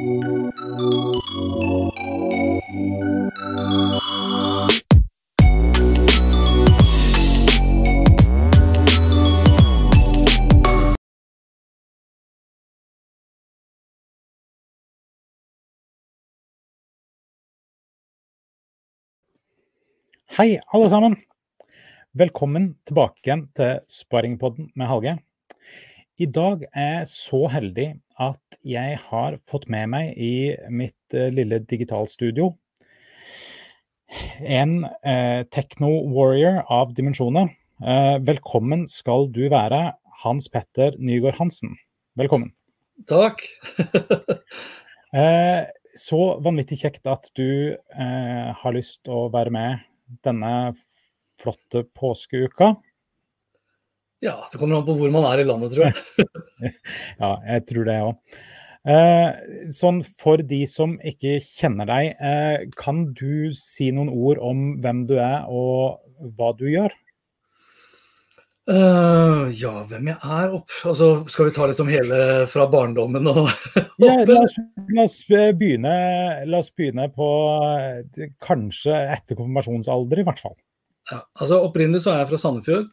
Hei, alle sammen. Velkommen tilbake igjen til Sparringpodden med Hallgeir. I dag er jeg så heldig at jeg har fått med meg i mitt eh, lille digitalstudio en eh, techno-warrior av dimensjoner. Eh, velkommen skal du være, Hans Petter Nygaard Hansen. Velkommen. Takk. Eh, så vanvittig kjekt at du eh, har lyst å være med denne flotte påskeuka. Ja, det kommer an på hvor man er i landet, tror jeg. Ja, jeg tror det òg. Eh, sånn for de som ikke kjenner deg, eh, kan du si noen ord om hvem du er og hva du gjør? Uh, ja, hvem jeg er opp... Altså, skal vi ta liksom hele fra barndommen og Ja, la, oss, la, oss begynne, la oss begynne på eh, kanskje etter konfirmasjonsalder, i hvert fall. ja, altså, Opprinnelig så er jeg fra Sandefjord.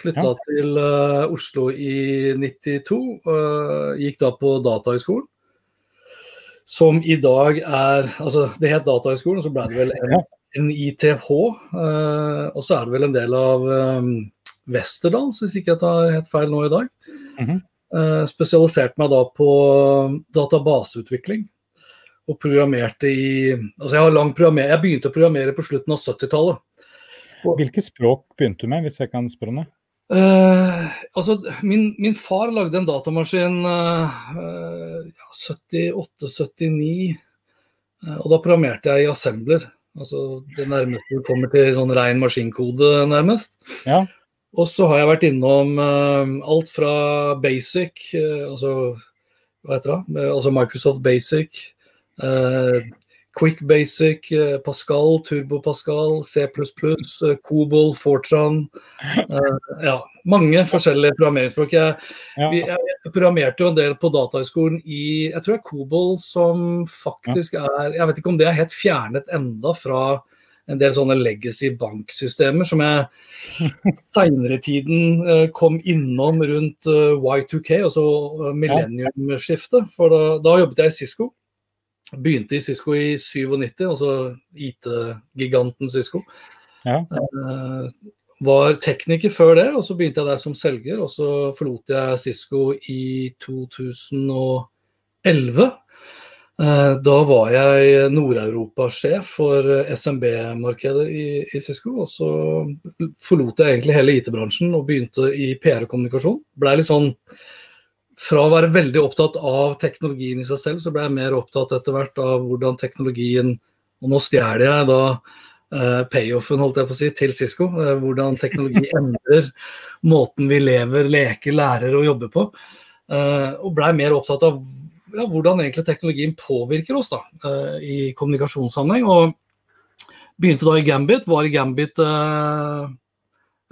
Flytta Ja. til uh, Oslo i 92. Uh, gikk da på Datahøgskolen. Som i dag er Altså, det het Datahøgskolen, og så ble det vel en, ITH. eh, og så er det vel en del av um, Westerdals, hvis ikke jeg tar helt feil nå i dag. Mhm. Eh, spesialiserte meg da på databaseutvikling. Og programmerte i Altså, jeg har lang programmer... Jeg begynte å programmere på slutten av 70-tallet. Hvilke språk begynte du med, hvis jeg kan spørre om det? Eh, altså, min, min far lagde en datamaskin uh, ja, 78-79, uh, og da programmerte jeg i assembler. Altså det nærmeste du kommer til sånn ren maskinkode, nærmest. Ja. Og så har jeg vært innom eh, alt fra basic, eh, altså hva heter det, Eh, altså Microsoft Basic, eh, Quick Basic, eh, Pascal, Turbo Pascal, C++, Kobol, Cobol, Fortran. eh, ja, mange forskjellige programmeringsspråk. Jeg, jeg, programmerte jo en del på Datahøgskolen i Jeg tror det er Cobol som faktisk er Jeg vet ikke om det er helt fjernet enda fra en del sånne legacy banksystemer som jeg seinere i tiden eh, kom innom rundt eh, Y2K, altså millenniumskiftet. For da, da jobbet jeg i Cisco. Begynte i Cisco i 97, altså IT-giganten Cisco. Ja. Eh, var tekniker før det, og så begynte jeg der som selger. Og så forlot jeg Cisco i 2011. Eh, Da var jeg Nord-Europa-sjef for SMB-markedet i, i Cisco. Og så forlot jeg egentlig hele IT-bransjen og begynte i PR og kommunikasjon. Blei litt sånn Fra å være veldig opptatt av teknologien i seg selv, så ble jeg mer opptatt etter hvert av hvordan teknologien Og nå stjeler jeg da eh, payoffen, holdt jeg på å si, til Cisco. eh, hvordan teknologi endrer måten vi lever, leker, lærer og jobber på. Eh, og blei mer opptatt av ja, hvordan egentlig teknologien påvirker oss da, eh, i kommunikasjonssammenheng. Og begynte da i Gambit, var i Gambit eh,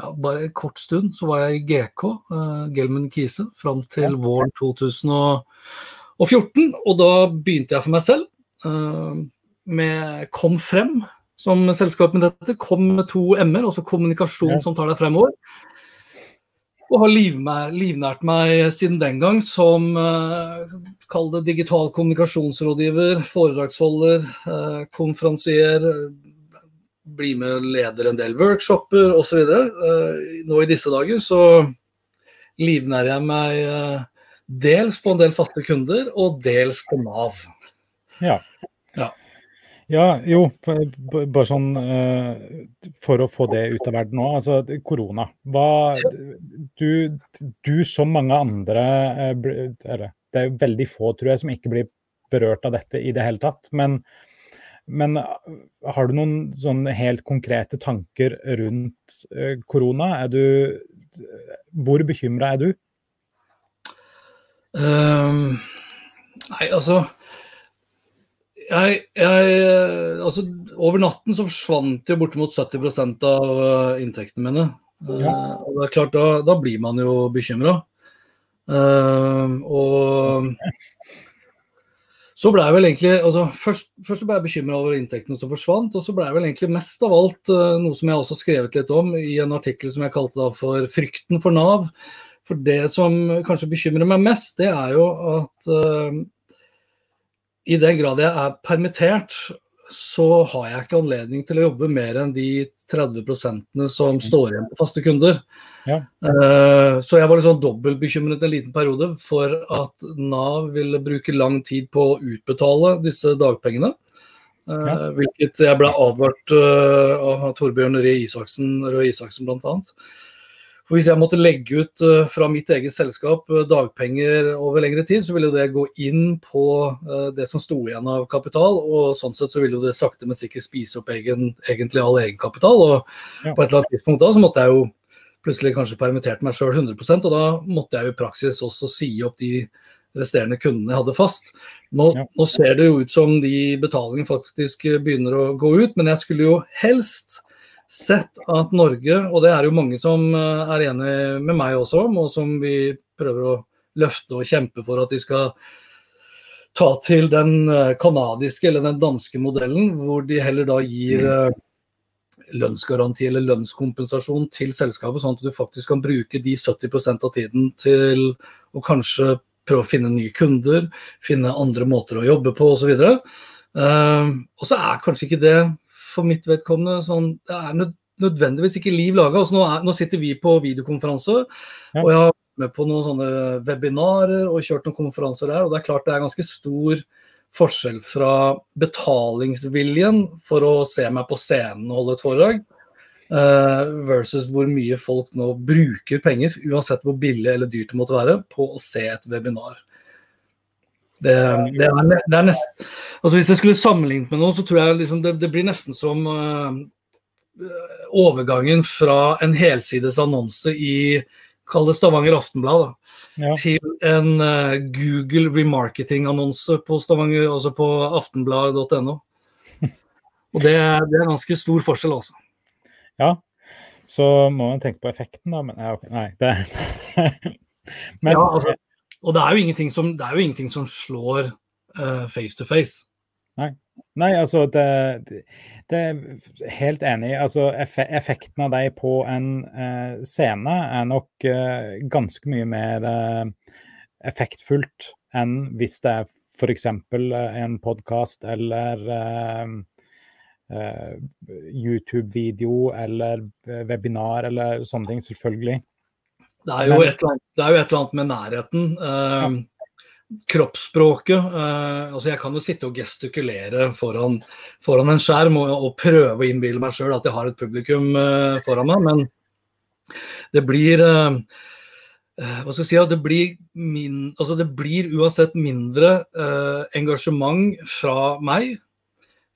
ja, bare en kort stund. Så var jeg i GK, uh, Gelman Kise, fram til våren 2014. Og da begynte jeg for meg selv Uh, med Kom frem, som selskap med dette. Kom med to m-er, altså kommunikasjon som tar deg fremover. Og har liv meg, livnært meg siden den gang som uh, kall det digital kommunikasjonsrådgiver, foredragsholder, uh, konferansier. Bli med og leder en del workshoper osv. Eh, nå i disse dager så livnærer jeg meg eh, dels på en del faste kunder, og dels på Nav. Ja. Ja. Ja, jo, bare sånn eh, for å få det ut av verden nå. Altså, korona. Hva Du, du som mange andre eller, Det er jo veldig få, tror jeg, som ikke blir berørt av dette i det hele tatt. Men, men eh, har du noen sånne helt konkrete tanker rundt eh, korona? Du Hvor bekymra er du? Um, nei, altså jeg, jeg, altså, over natten så forsvant jo bortimot 70% av eh, inntektene mine. Eh, Ja. og det er klart, da, da blir man jo bekymra. og så ble jeg vel egentlig altså Først, først ble jeg bekymra over inntektene som forsvant, og så ble jeg vel egentlig mest av alt uh, noe som jeg også skrevet litt om i en artikkel som jeg kalte da for 'Frykten for Nav'. For det som kanskje bekymrer meg mest, det er jo at uh, i den grad jeg er permittert, så har jeg ikke anledning til å jobbe mer enn de 30% som står igjen på faste kunder. Ja. Uh, så jeg var liksom dobbeltbekymret en liten periode for at Nav ville bruke lang tid på å utbetale disse dagpengene. Uh, ja. Hvilket jeg ble advart uh, av Torbjørn Røe Isaksen, Røe Isaksen bl.a. For Hvis jeg måtte legge ut uh, fra mitt eget selskap uh, dagpenger over lengre tid, så ville det gå inn på uh, det som sto igjen av kapital. Og sånn sett så ville det sakte, men sikkert spise opp egen, egentlig all egenkapital. Og ja. på et eller annet tidspunkt da så måtte jeg jo plutselig kanskje permittert meg sjøl 100 og da måtte jeg jo i praksis også si opp de resterende kundene jeg hadde fast. Nå, ja. nå ser det jo ut som de betalingene faktisk begynner å gå ut, men jeg skulle jo helst sett at Norge, og det er jo mange som eh, er enig med meg også om, og som vi prøver å løfte og kjempe for at de skal ta til den kanadiske eh, eller den danske modellen, hvor de heller da gir mm. eh, lønnsgaranti eller lønnskompensasjon til selskapet, sånn at du faktisk kan bruke de 70% av tiden til å kanskje prøve å finne nye kunder, finne andre måter å jobbe på osv. Og så er kanskje ikke det for mitt vedkommende sånn Det er nødvendigvis ikke liv laga. Altså, nå, nå, sitter vi på videokonferanse, ja. og jeg har vært med på noen sånne webinarer og kjørt noen konferanser der. Og det er klart det er ganske stor forskjell fra betalingsviljen for å se meg på scenen og holde et foredrag, uh, versus hvor mye folk nå bruker penger, uansett hvor billig eller dyrt det måtte være, på å se et webinar. Det, det, er, det er nesten altså Hvis jeg skulle sammenlignet med noe, så tror jeg liksom det, det, blir nesten som uh, overgangen fra en helsides annonse i Kall det Stavanger Aftenblad, ja. til en uh, Google remarketing-annonse på Stavanger, altså på aftenblad.no. Og det, det, er ganske stor forskjell, altså. Ja, så må man tenke på effekten, da. Men ja, okay. nei, det men, ja, altså, og det er jo ingenting som, jo ingenting som slår uh, face to face. Nei. Nei, altså det, det, er helt enig. Altså effekten av deg på en uh, scene er nok uh, ganske mye mer effektfullt enn hvis det er f.eks. en podkast eller YouTube-video eller webinar eller sånne ting, selvfølgelig. Det er, jo et, annet, det er jo et eller annet med nærheten. Eh, kroppsspråket. Eh, altså jeg kan jo sitte og gestikulere foran, foran en skjerm og, og, prøve å innbille meg sjøl at jeg har et publikum eh, foran meg, men det blir hva skal jeg si, det blir, min, altså det blir uansett mindre engasjement fra meg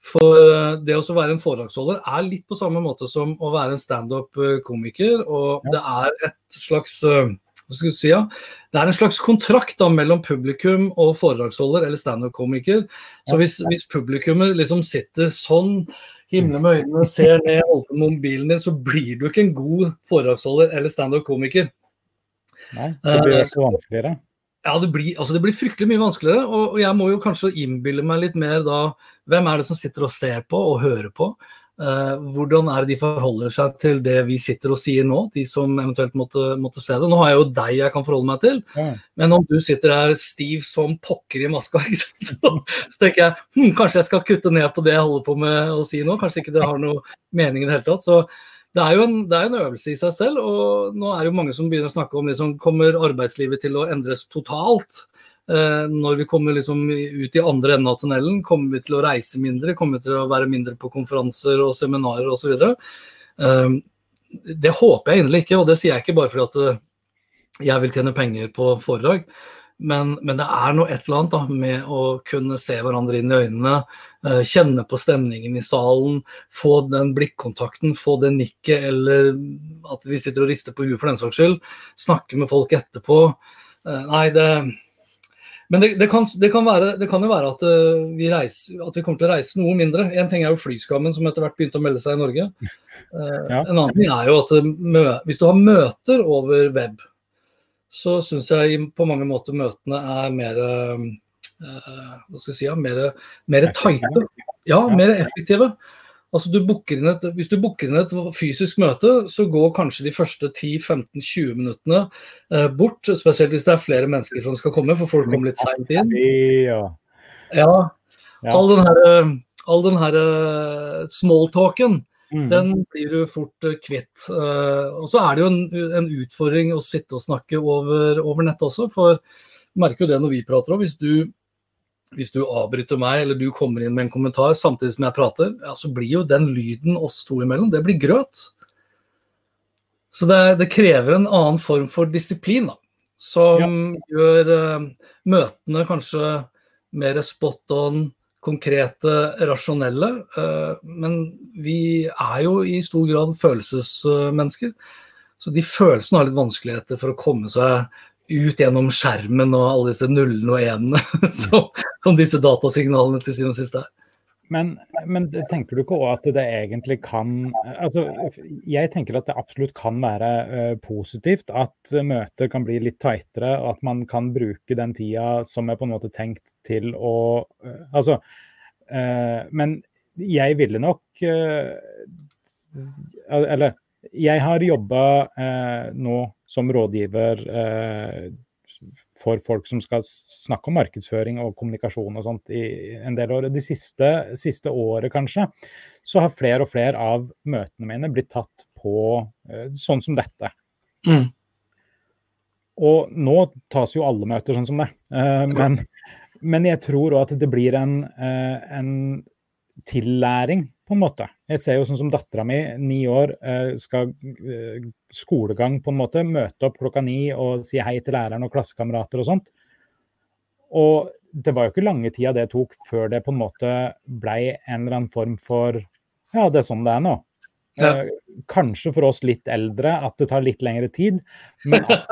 for eh, det å være en foredragsholder er litt på samme måte som å være en standup-komiker. Og det er et slags eh, si, ja? Det er en slags kontrakt da, mellom publikum og foredragsholder eller standup-komiker. Så hvis, hvis publikummet liksom sitter sånn, himler med øynene, ser ned, holder på mobilen din, så blir du ikke en god foredragsholder eller standup-komiker. Nei, det blir ikke vanskeligere. Ja, det blir, altså det blir, fryktelig mye vanskeligere. Og, og, jeg må jo kanskje innbille meg litt mer da Hvem er det som sitter og ser på og hører på? Uh, hvordan er det de forholder seg til det vi sitter og sier nå, de som eventuelt måtte, måtte se det? Nå har jeg jo deg jeg kan forholde meg til, ja. men om du sitter her stiv som pokker i maska, så, så, tenker jeg hm, kanskje jeg skal kutte ned på det jeg holder på med å si nå. Kanskje ikke det har noe mening i det hele tatt. Så det er jo en, er en, øvelse i seg selv. og Nå er det jo mange som begynner å snakke om liksom, kommer arbeidslivet til å endres totalt. Eh, når vi kommer liksom ut i andre enden av tunnelen, kommer vi til å reise mindre? Kommer vi til å være mindre på konferanser og seminarer osv.? Eh, det håper jeg inderlig ikke, og det sier jeg ikke bare fordi at eh, jeg vil tjene penger på foredrag. Men, men, det er noe et eller annet da, med å kunne se hverandre inn i øynene, uh, kjenne på stemningen i salen, få den blikkontakten, få det nikket, eller at de sitter og rister på huet for den saks skyld. Snakke med folk etterpå. Uh, nei, det Men det, det, kan, det, kan være, det, kan, jo være at, uh, vi reiser, at vi kommer til å reise noe mindre. En ting er jo flyskammen, som etter hvert begynte å melde seg i Norge. Ja. En annen ting er jo at hvis du har møter over web, så syns jeg på mange måter møtene er mer hva skal jeg si, ja, mer, mer tighte. Ja, mer effektive. Altså du et, hvis du booker inn et fysisk møte, så går kanskje de første 10-15-20 minuttene eh, bort. Spesielt hvis det er flere mennesker som skal komme, for folk kommer litt seint inn. Ja. All den her, all den her uh, smalltalken, mm. den blir du fort uh, kvitt. Uh, og så er det jo en, en, utfordring å sitte og snakke over, over nett også, for merker jo det når vi prater om. Hvis du hvis du avbryter meg eller du kommer inn med en kommentar samtidig som jeg prater, ja, så blir jo den lyden oss to imellom, det blir grøt. Så det, det krever en annen form for disiplin, da, som ja. gjør uh, møtene kanskje mer spot on, konkrete, rasjonelle. Uh, men vi er jo i stor grad følelsesmennesker. Så de følelsene har litt vanskeligheter for å komme seg ut gjennom skjermen og alle disse nullene og enene som, som, disse datasignalene til syvende og sist er. Men, men, tenker du ikke òg at det egentlig kan altså, Jeg tenker at det absolutt kan være uh, positivt at møter kan bli litt tightere, og at man kan bruke den tida som er på en måte tenkt til å uh, Altså uh, Men jeg ville nok Eller jeg har jobba nå som rådgiver for folk som skal snakke om markedsføring og kommunikasjon og sånt i en del år. De siste, siste året kanskje, så har flere og flere av møtene mine blitt tatt på eh, sånn som dette. Mm. Og nå tas jo alle møter sånn som det. Eh, men, men, jeg tror òg at det blir en, eh, en tillæring på en måte. Jeg ser jo sånn som dattera mi, ni år, eh, skal eh, skolegang på en måte, møte opp klokka ni og si hei til læreren og klassekamerater og sånt. Og det var jo ikke lange tida det tok før det på en måte blei en eller annen form for Ja, det er sånn det er nå. Ja. Eh, kanskje for oss litt eldre at det tar litt lengre tid, men at,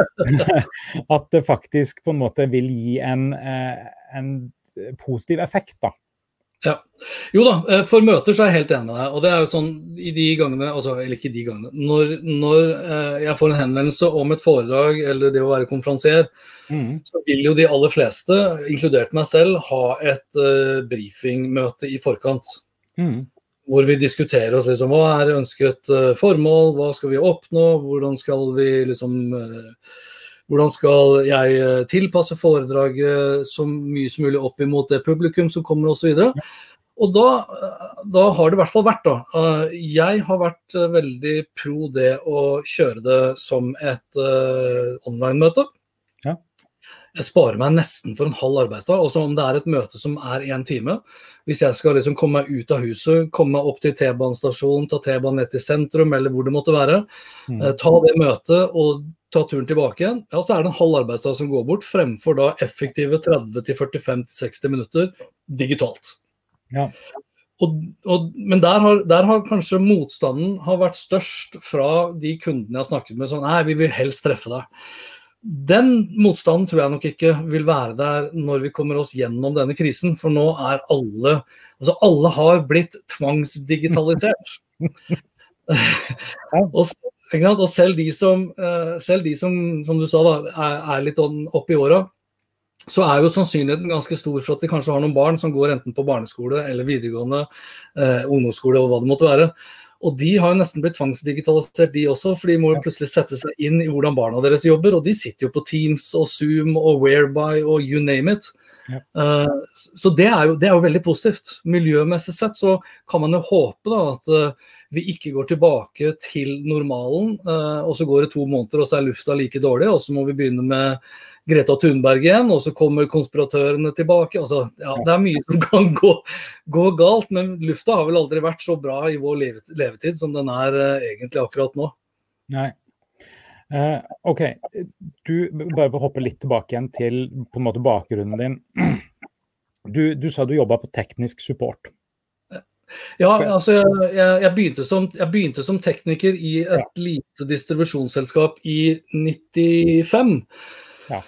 at det faktisk på en måte vil gi en, en positiv effekt, da. Ja. Jo da, eh, for møter så er jeg helt enig med deg. Og det er jo sånn i de gangene, altså, eller ikke de gangene, når, når eh, jeg får en henvendelse om et foredrag eller det å være konferansier, mm. så vil jo de aller fleste, inkludert meg selv, ha et uh, brifingmøte i forkant. Mm. Hvor vi diskuterer oss liksom, hva er ønsket uh, formål, hva skal vi oppnå, hvordan skal vi liksom uh, hvordan skal jeg eh, tilpasse foredraget så mye som mulig opp imot det publikum som kommer osv. Og, og da, eh, da, har det i hvert fall vært, da. Eh, jeg har vært veldig pro det å kjøre det som et online-møte. Jeg sparer meg nesten for en halv arbeidsdag. Også om det er et møte som er én time. Hvis jeg skal liksom komme meg ut av huset, komme meg opp til T-banestasjonen, ta T-banen ned til sentrum eller hvor det måtte være, mm. ta det møtet og ta turen tilbake igjen, ja, så er det en halv arbeidsdag som går bort, fremfor da effektive 30-45-60 minutter digitalt. Ja. Og, og, men der har, der har, kanskje motstanden har vært størst fra de kundene jeg har snakket med. sånn, nei, vi vil helst treffe deg. Den motstanden tror jeg nok ikke vil være der når vi kommer oss gjennom denne krisen. For nå er alle Altså alle har blitt tvangsdigitalisert. og og selv de som, eh, selv de som, som du sa, da, er, er litt opp i åra, så er jo sannsynligheten ganske stor for at de kanskje har noen barn som går enten på barneskole eller videregående, eh, ungdomsskole og hva det måtte være. Og de har jo nesten blitt tvangsdigitalisert, de også, for de må jo plutselig sette seg inn i hvordan barna deres jobber. Og de sitter jo på Teams og Zoom og Whereby og you name it. Ja. Uh, så det er, jo, det er, jo, veldig positivt. Miljømessig sett så kan man jo håpe da at uh, vi ikke går tilbake til normalen, uh, og så går det to måneder og så er lufta like dårlig, og så må vi begynne med Greta Thunberg igjen, og så kommer konspiratørene tilbake. Altså, ja, det er mye som kan gå, gå, galt, men lufta har vel aldri vært så bra i vår levetid som den er uh, egentlig akkurat nå. Nei. Uh, OK, du bare for å hoppe litt tilbake igjen til på en måte bakgrunnen din. Du, du sa du jobba på teknisk support. Ja, altså jeg, jeg, begynte som, jeg, begynte som, tekniker i et lite distribusjonsselskap i 95. Ja.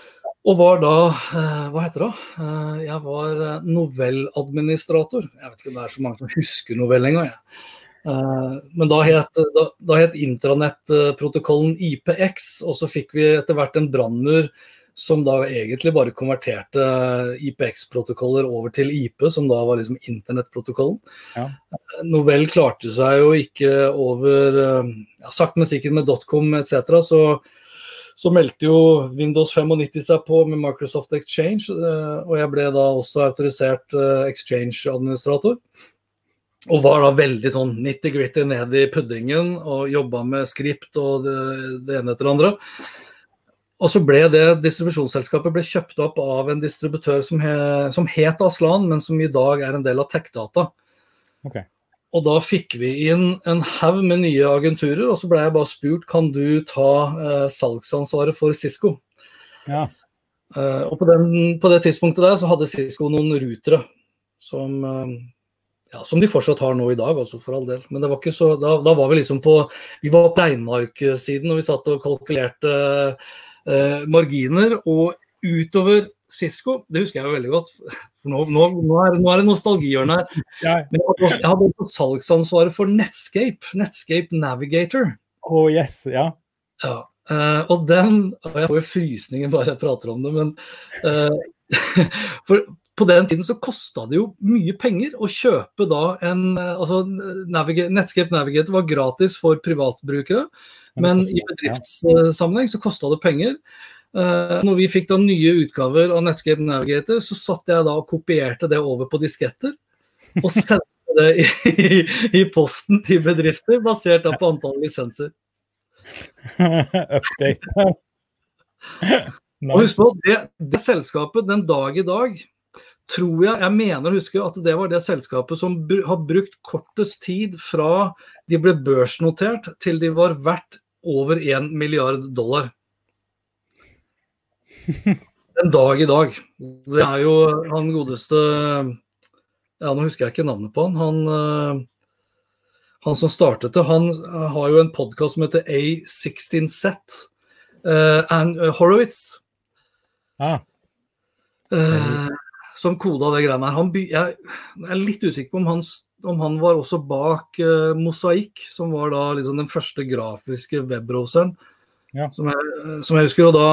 Og var da eh, Hva heter det? Eh, jeg var eh, novelladministrator. Jeg vet ikke om det er så mange som husker novell engang. Men da het, da, da het intranettprotokollen IPX, og så fikk vi etter hvert en brannmur som da egentlig bare konverterte IPX-protokoller over til IP, som da var liksom internettprotokollen. Ja. Novell klarte seg jo ikke over ja, Sakte, men sikkert med dotcom etc. Så, så meldte jo Windows 95 seg på med Microsoft Exchange, og jeg ble da også autorisert Exchange-administrator. Og var da veldig sånn nitty-gritty ned i puddingen og jobba med skript og det, det ene etter det andre. Og så ble det distribusjonsselskapet ble kjøpt opp av en distributør som, he, som het Aslan, men som i dag er en del av TechData. Okay. Og da fikk vi inn en haug med nye agenturer, og så ble jeg bare spurt kan du ta eh, salgsansvaret for Cisco. Ja. Eh, og på, den, på, det tidspunktet der så hadde Cisco noen rutere som eh, ja, som de fortsatt har nå i dag, altså for all del. Men det var ikke så, da, da var vi liksom på Vi var på regnearksiden og vi satt og kalkulerte eh, marginer. Og utover Cisco, det husker jeg jo veldig godt. For nå, nå, nå er, nå er det nostalgihjørne her. Men jeg hadde, jeg hadde også salgsansvaret for Netscape. Netscape Navigator. Oh yes, ja. ja. Uh, og den og Jeg får jo frysninger bare jeg prater om det, men uh, For på den tiden så kosta det jo mye penger å kjøpe da en eh, altså Navigator, Netscape Navigator var gratis for privatbrukere, men i bedriftssammenheng så kosta det penger. Uh, når vi fikk da nye utgaver av Netscape Navigator, så satt jeg da og kopierte det over på disketter. Og sendte det i, i, i posten til bedrifter, basert da på antall lisenser. Update. Og husk på, det, det selskapet den dag i dag tror jeg, jeg mener å huske at det var det selskapet som har brukt kortest tid fra de ble børsnotert til de var verdt over 1 milliard dollar. En dag i dag. Det er jo han godeste Ja, nå husker jeg ikke navnet på han. Han, eh, han som startet det, han har jo en podkast som heter A16Z. Uh, and Horowitz. Ah. Uh, som koda det greiene her. Han, jeg, er litt usikker på om han, om han var også bak uh, Mosaikk, som var da liksom den første grafiske webbrowseren. Ja. Som, jeg, som, jeg, husker. Og da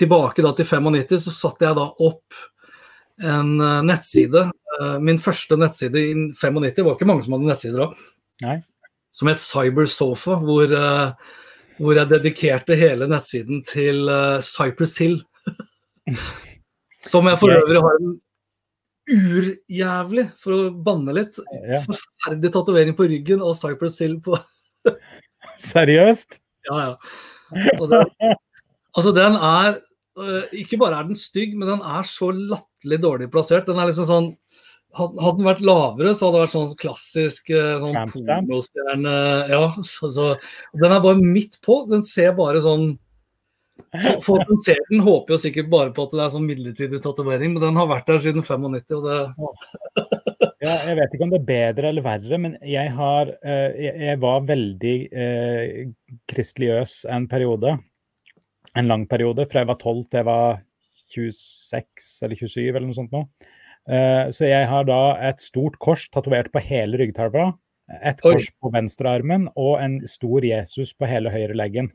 tilbake da til 95 så satte jeg da opp en uh, nettside. Uh, min første nettside i 95, det var ikke mange som hadde nettsider da. Nei. Som het Cybersofa, hvor, hvor jeg dedikerte hele nettsiden til Cypress Hill. Som jeg for øvrig har en urjævlig, for å banne litt, forferdelig tatovering på ryggen og Cypress Hill på Seriøst? Ja, ja. Det, altså, den er Ikke bare er den stygg, men den er så latterlig dårlig plassert. Den er liksom sånn hadde den vært lavere, så hadde det vært sånn klassisk sånn pornostjerne Ja, så, så, den er bare midt på. Den ser bare sånn Folk som ser den, håper jo sikkert bare på at det er sånn midlertidig tatovering, men den har vært der siden 95. og det... ja, jeg vet ikke om det er bedre eller verre, men jeg, har, eh, jeg var veldig eh, kristeliøs en periode. En lang periode, fra jeg var 12 til jeg var 26 eller 27 eller noe sånt nå. Eh, så jeg har da et stort kors tatovert på hele ryggtarva. Et kors Oi. på venstrearmen og en stor Jesus på hele høyre leggen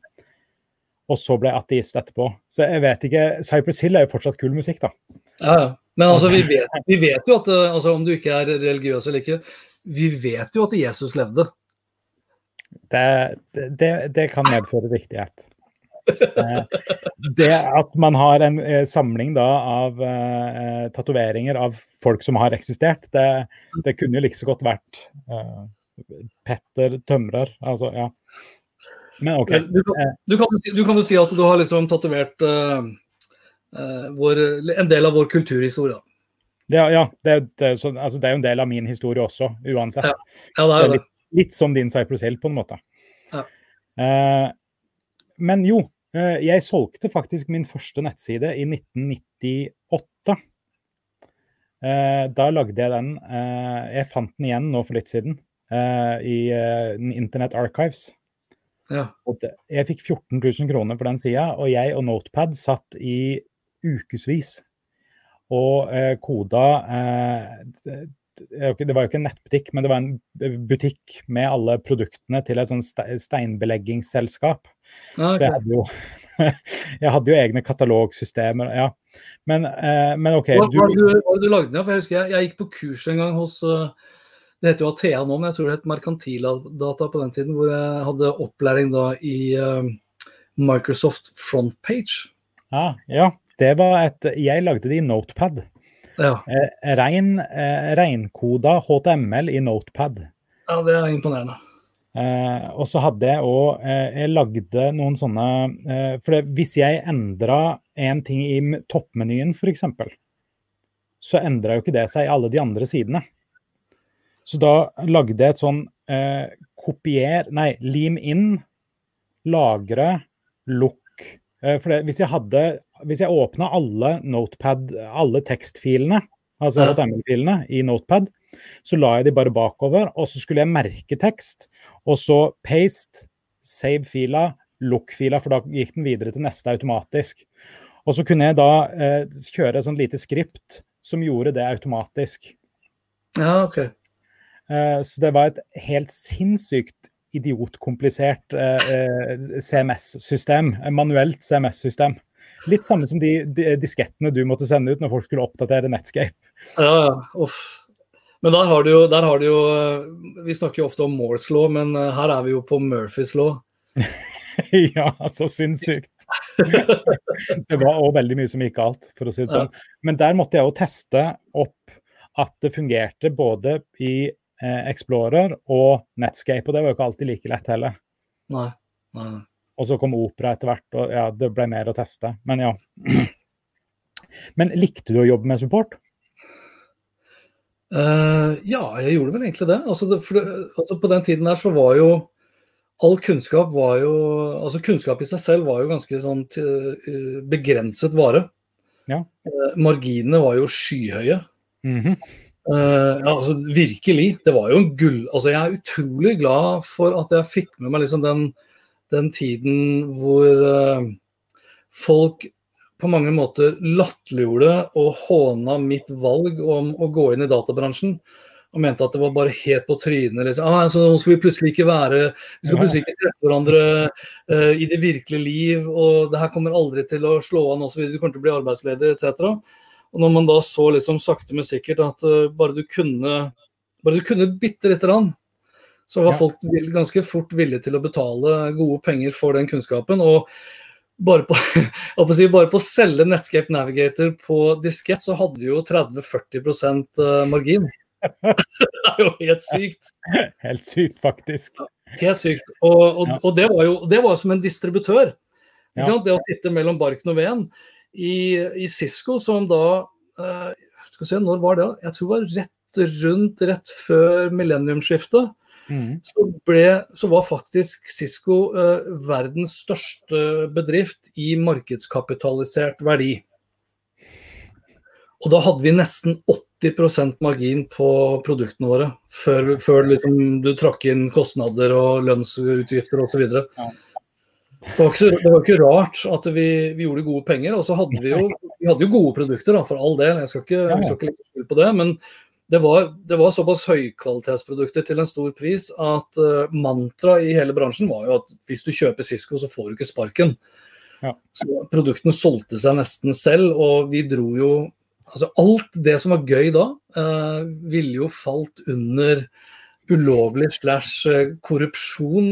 og så ble jeg ateist etterpå. Så jeg vet ikke Cypress Hill er jo fortsatt kul musikk, da. Ja, Men altså, vi vet, vi vet jo at eh, altså, om du ikke er religiøs eller ikke, vi vet jo at Jesus levde. Det, det, det kan medføre riktighet. Eh, det at man har en eh, samling da av uh, tatoveringer av folk som har eksistert, det, det kunne jo like så godt vært uh, Petter Tømrer. Altså, ja. Men ok. Du kan, eh. du, kan, du kan, jo si at du har liksom tatovert uh, uh, en del av vår kulturhistorie. Ja, ja det, det, så, altså, det, er jo en del av min historie også, uansett. Ja. Ja, litt, litt, som din Cypress Hill, på en måte. Ja. Uh, men jo, jeg solgte faktisk min første nettside i 1998. Da lagde jeg den Jeg fant den igjen nå for litt siden i Internet Archives. Ja. Jeg fikk 14 000 kroner for den sida, og jeg og Notepad satt i ukevis og eh, koda eh, det var jo ikke en nettbutikk, men det var en butikk med alle produktene til et sånn steinbeleggingsselskap. Ah, okay. Så jeg hadde, jo, jeg hadde jo egne katalogsystemer, ja. Men, eh, men OK Hva var det du, du lagde? For jeg husker jeg, jeg, gikk på kurs en gang hos uh, Det heter jo Athea nå, men jeg tror det het Merkantildata på den tiden, hvor jeg hadde opplæring da i uh, Microsoft Frontpage. Ah, ja, det var et Jeg lagde det i Notepad. Ja. Eh, rein, eh, reinkoda HTML i Notepad. Ja, det er imponerende. Eh, og så hadde jeg òg eh, Jeg lagde noen sånne eh, For det, hvis jeg endra en ting i toppmenyen, f.eks., så endra jo ikke det seg i alle de andre sidene. Så da lagde jeg et sånn eh, kopier Nei, lim inn, lagre, lukk. for det, hvis jeg hadde hvis jeg åpna alle Notepad, alle tekstfilene, altså HTML-filene i Notepad, så la jeg de bare bakover, og så skulle jeg merke tekst. Og så paste, save fila, lukk fila, for da gikk den videre til neste automatisk. Og så kunne jeg da eh, kjøre et sånt lite skript som gjorde det automatisk. Ja, ok. Eh, så det var et helt sinnssykt idiotkomplisert eh, eh CMS-system. Manuelt CMS-system. Litt samme som de, de, diskettene du måtte sende ut når folk skulle oppdatere Netscape. Ja, uff. Men der har, du jo, der har du jo eh, Vi snakker jo ofte om Moores law, men eh, her er vi jo på Murphys law. ja, så sinnssykt. det var òg veldig mye som gikk galt, for å si det sånn. Men der måtte jeg jo teste opp at det fungerte både i eh, Explorer og Netscape, og det var jo ikke alltid like lett heller. Nei, nei. Og så kom opera etter hvert, og ja, det ble mer å teste. Men ja. Men likte du å jobbe med support? Uh, ja, jeg gjorde vel egentlig det. Altså, det, det. altså, På den tiden der så var jo all kunnskap var jo Altså kunnskap i seg selv var jo ganske sånn uh, begrenset vare. Ja. Uh, marginene var jo skyhøye. Mm -hmm. ja, altså Virkelig. Det var jo en gull... Altså Jeg er utrolig glad for at jeg fikk med meg liksom den den tiden hvor uh, folk på mange måter latterliggjorde og håna mitt valg om å gå inn i databransjen. Og mente at det var bare helt på trynet. Liksom. Ah, så nå skal vi plutselig ikke være Vi skal plutselig ikke treffe hverandre uh, i det virkelige liv, og det her kommer aldri til å slå an osv. Du kommer til å bli arbeidsledig etc. Og når man da så liksom sakte, men sikkert at uh, bare du kunne bare du kunne bitte lite grann, så var folk ganske fort villige til å betale gode penger for den kunnskapen. og bare på, si, bare på å selge Netscape Navigator på diskett, så hadde vi jo 30-40 eh, margin. det er jo helt sykt. Helt sykt, faktisk. Helt sykt. Og, og, ja. og det var jo det var som en distributør. Ja. Det å sitte mellom barken og veden. I, I Cisco, som da uh, skal vi se, Når var det? Jeg tror det var rett rundt rett før millenniumsskiftet. Mm. Så, ble, så, var faktisk Cisco eh, verdens største bedrift i markedskapitalisert verdi. Og da hadde vi nesten 80% margin på produktene våre, før, før liksom du trakk inn kostnader og lønnsutgifter osv. Ja. Det var, ikke, det var ikke rart at vi, vi, gjorde gode penger. Og så hadde vi jo, vi hadde jo gode produkter, da, for all del. Jeg skal ikke, jeg skal ikke på det. Men det var, det var, såpass høykvalitetsprodukter til en stor pris at uh, mantra i hele bransjen var jo at hvis du kjøper Cisco, så får du ikke sparken. Ja. Så Produktene solgte seg nesten selv, og vi dro jo Altså alt det som var gøy da, uh, ville jo falt under ulovlig slash eh, korrupsjon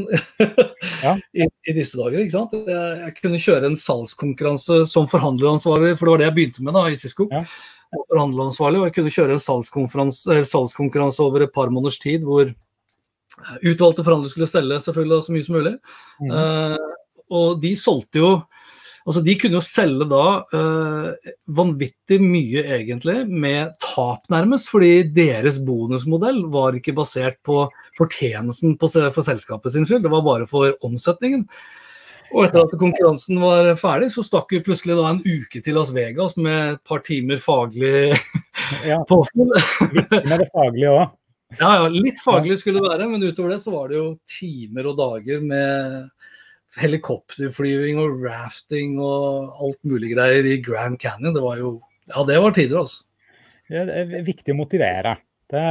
ja. i, i, disse dager. ikke sant? Jeg, jeg, kunne kjøre en salgskonkurranse som forhandleransvarlig, for det var det jeg begynte med da i Cisco. Ja forhandleransvarlig, og jeg kunne kjøre en salgskonkurranse over et par måneders tid hvor utvalgte forhandlere skulle selge selvfølgelig så mye som mulig. Mm. Uh, og de solgte jo Altså De kunne jo selge da uh, vanvittig mye, egentlig, med tap, nærmest. Fordi deres bonusmodell var ikke basert på fortjenesten på, for selskapet sin skyld, det var bare for omsetningen. Og etter at konkurransen var ferdig, så stakk vi plutselig da en uke til Las Vegas med et par timer faglig ja. påfyll. Litt med det faglige òg. Ja, ja, litt faglig skulle det være, men utover det så var det jo timer og dager med helikopterflyving og rafting og alt mulig greier i Grand Canyon. Det var jo Ja, det var tider, altså. Det er viktig å motivere. Det,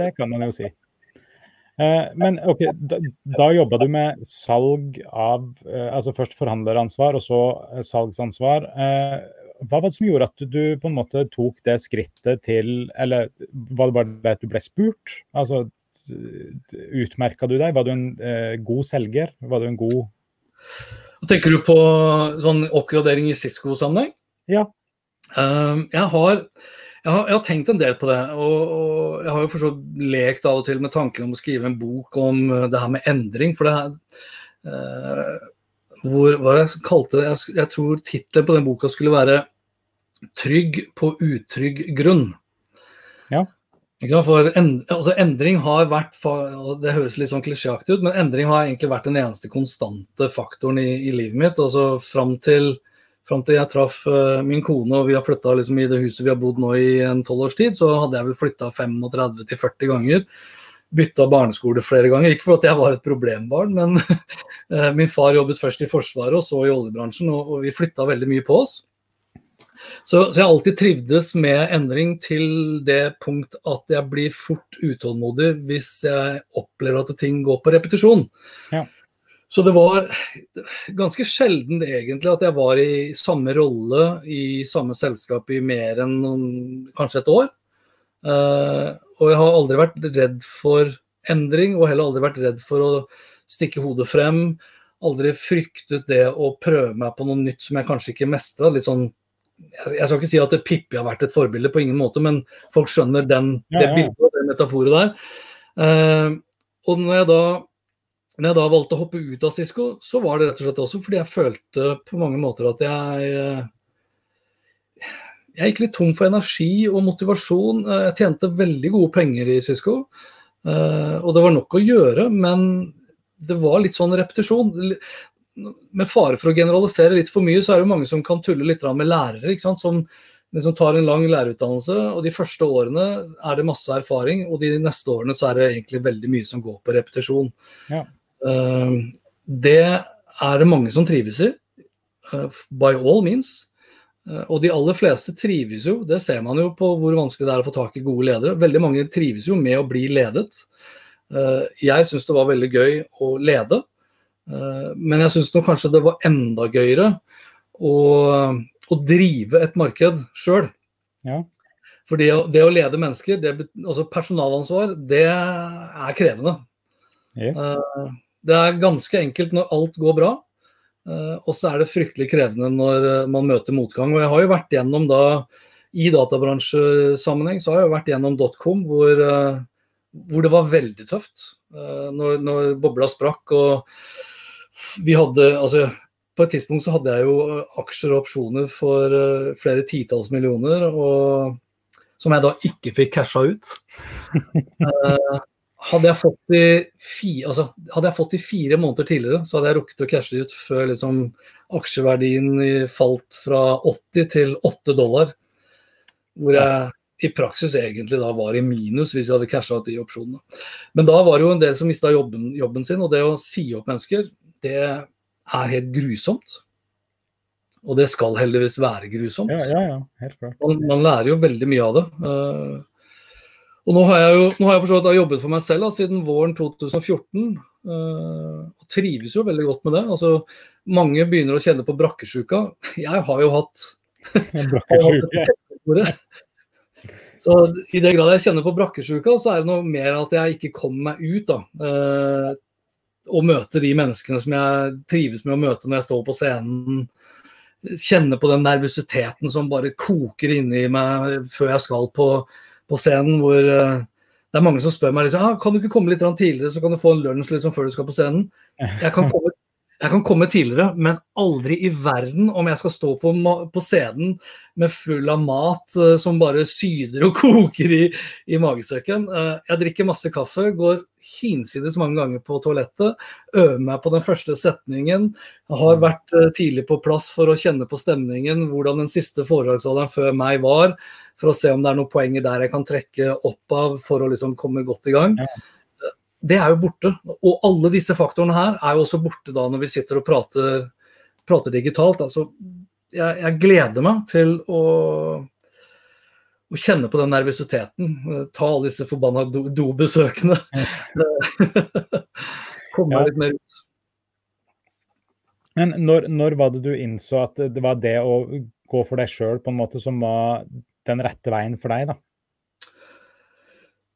det kan man jo si. Eh, men ok, da, da jobba du med salg av eh, altså Først forhandleransvar, og så eh, salgsansvar. Hva var det som gjorde at du på en måte tok det skrittet til Eller var det bare det at du ble spurt? Altså, Utmerka du deg? Var du en god selger? Var du en god Tenker du på sånn oppgradering i Cisco-sammenheng? Ja. jeg har jeg har, jeg har, tenkt en del på det. Og, og jeg har jo for så lekt av og til med tanken om å skrive en bok om uh, det her med endring. For det her uh, hvor, Hva jeg kalte det? Jeg, jeg tror tittelen på den boka skulle være 'Trygg på utrygg grunn'. Ja. For en, altså endring har vært og Det høres litt sånn klisjéaktig ut, men endring har egentlig vært den eneste konstante faktoren i, i livet mitt. altså Fram til Fram til jeg traff uh, min kone og vi har flytta liksom, i det huset vi har bodd nå i en tolv års tid, så hadde jeg vel flytta 35-40 ganger. Bytta barneskole flere ganger. Ikke for at jeg var et problembarn, men uh, min far jobbet først i Forsvaret og så i oljebransjen, og, vi flytta veldig mye på oss. Så, så jeg alltid trivdes med endring til det punkt at jeg blir fort utålmodig hvis jeg opplever at ting går på repetisjon. Ja. Så det var ganske sjelden egentlig at jeg var i samme rolle i samme selskap i mer enn kanskje et år. Uh, og jeg har aldri vært redd for endring, og heller aldri vært redd for å stikke hodet frem. Aldri fryktet det å prøve meg på noe nytt som jeg kanskje ikke mestra. Sånn, jeg, skal ikke si at Pippi har vært et forbilde på ingen måte, men folk skjønner den, det bildet og den metaforet der. Uh, og når jeg da når jeg da valgte å hoppe ut av Cisco, så var det rett og slett også fordi jeg følte på mange måter at jeg eh, Jeg gikk litt tom for energi og motivasjon. Eh, jeg tjente veldig gode penger i Cisco, eh, og det var nok å gjøre, men det var litt sånn repetisjon. Med fare for å generalisere litt for mye, så er det mange som kan tulle litt med lærere. Som liksom tar en lang lærerutdannelse, og de første årene er det masse erfaring, og de neste årene så er det egentlig veldig mye som går på repetisjon. Ja. Eh, det er det mange som trives i, eh, by all means. Eh, og de aller fleste trives jo, det ser man jo på hvor vanskelig det er å få tak i gode ledere. Veldig mange trives jo med å bli ledet. Jeg syns det var veldig gøy å lede, men jeg syns kanskje det var enda gøyere å, å drive et marked sjøl. Ja. For det, det, å lede mennesker, det, altså personalansvar, det er krevende. Yes. Det er ganske enkelt når alt går bra, eh, og så er det fryktelig krevende når eh, man møter motgang. Og jeg har jo vært gjennom da, i databransjesammenheng, så har jeg vært gjennom dotcom hvor, eh, hvor det var veldig tøft. Når, når bobla sprakk og vi hadde altså på et tidspunkt så hadde jeg jo aksjer og opsjoner for flere titalls millioner, og, som jeg da ikke fikk casha ut. Hadde jeg, fått de fire, altså, hadde jeg fått de fire måneder tidligere, så hadde jeg rukket å cashe ut før liksom, aksjeverdien falt fra 80 til 8 dollar. Hvor jeg i praksis egentlig da var i minus hvis jeg hadde casha ut de opsjonene. Men da var det jo en del som mista jobben, jobben, sin, og det å si opp mennesker, det er helt grusomt. Og det skal heldigvis være grusomt. Ja, ja, ja, helt klart. Man, man lærer jo veldig mye av det. Uh, og nå har jeg jo nå har jeg har jobbet for meg selv da, siden våren 2014. Uh, eh, og trives jo veldig godt med det. Altså, mange begynner å kjenne på brakkesjuka. Jeg har jo hatt brakkesjuke. så i det grad jeg kjenner på brakkesjuka, så er det noe mer at jeg ikke kommer meg ut. da. Uh, og møter de menneskene som jeg trives med å møte når jeg står på scenen. Kjenne på den nervøsiteten som bare koker inni meg før jeg skal på på scenen hvor uh, det er mange som spør meg liksom, ah, kan du ikke komme litt tidligere, så kan du få en lunsj liksom, før du skal på scenen. Jeg kan komme, jeg kan komme tidligere, men aldri i verden om jeg skal stå på, på scenen med full av mat uh, som bare syder og koker i, i magesekken. Uh, jeg drikker masse kaffe, går hinsides mange ganger på toalettet, øver meg på den første setningen. Jeg har vært uh, tidlig på plass for å kjenne på stemningen, hvordan den siste foredragsholderen før meg var for å se om det er noen poenger der jeg kan trekke opp av for å liksom komme godt i gang. Ja. Det er jo borte. Og alle disse faktorene her er jo også borte da når vi sitter og prater, prater digitalt. Altså, jeg, jeg, gleder meg til å å kjenne på den nervøsiteten. Ta alle disse forbanna do- dobesøkene. Komme Ja. litt mer ut. Men når, når var det du innså at det var det å gå for deg sjøl som var den rette veien for deg, da?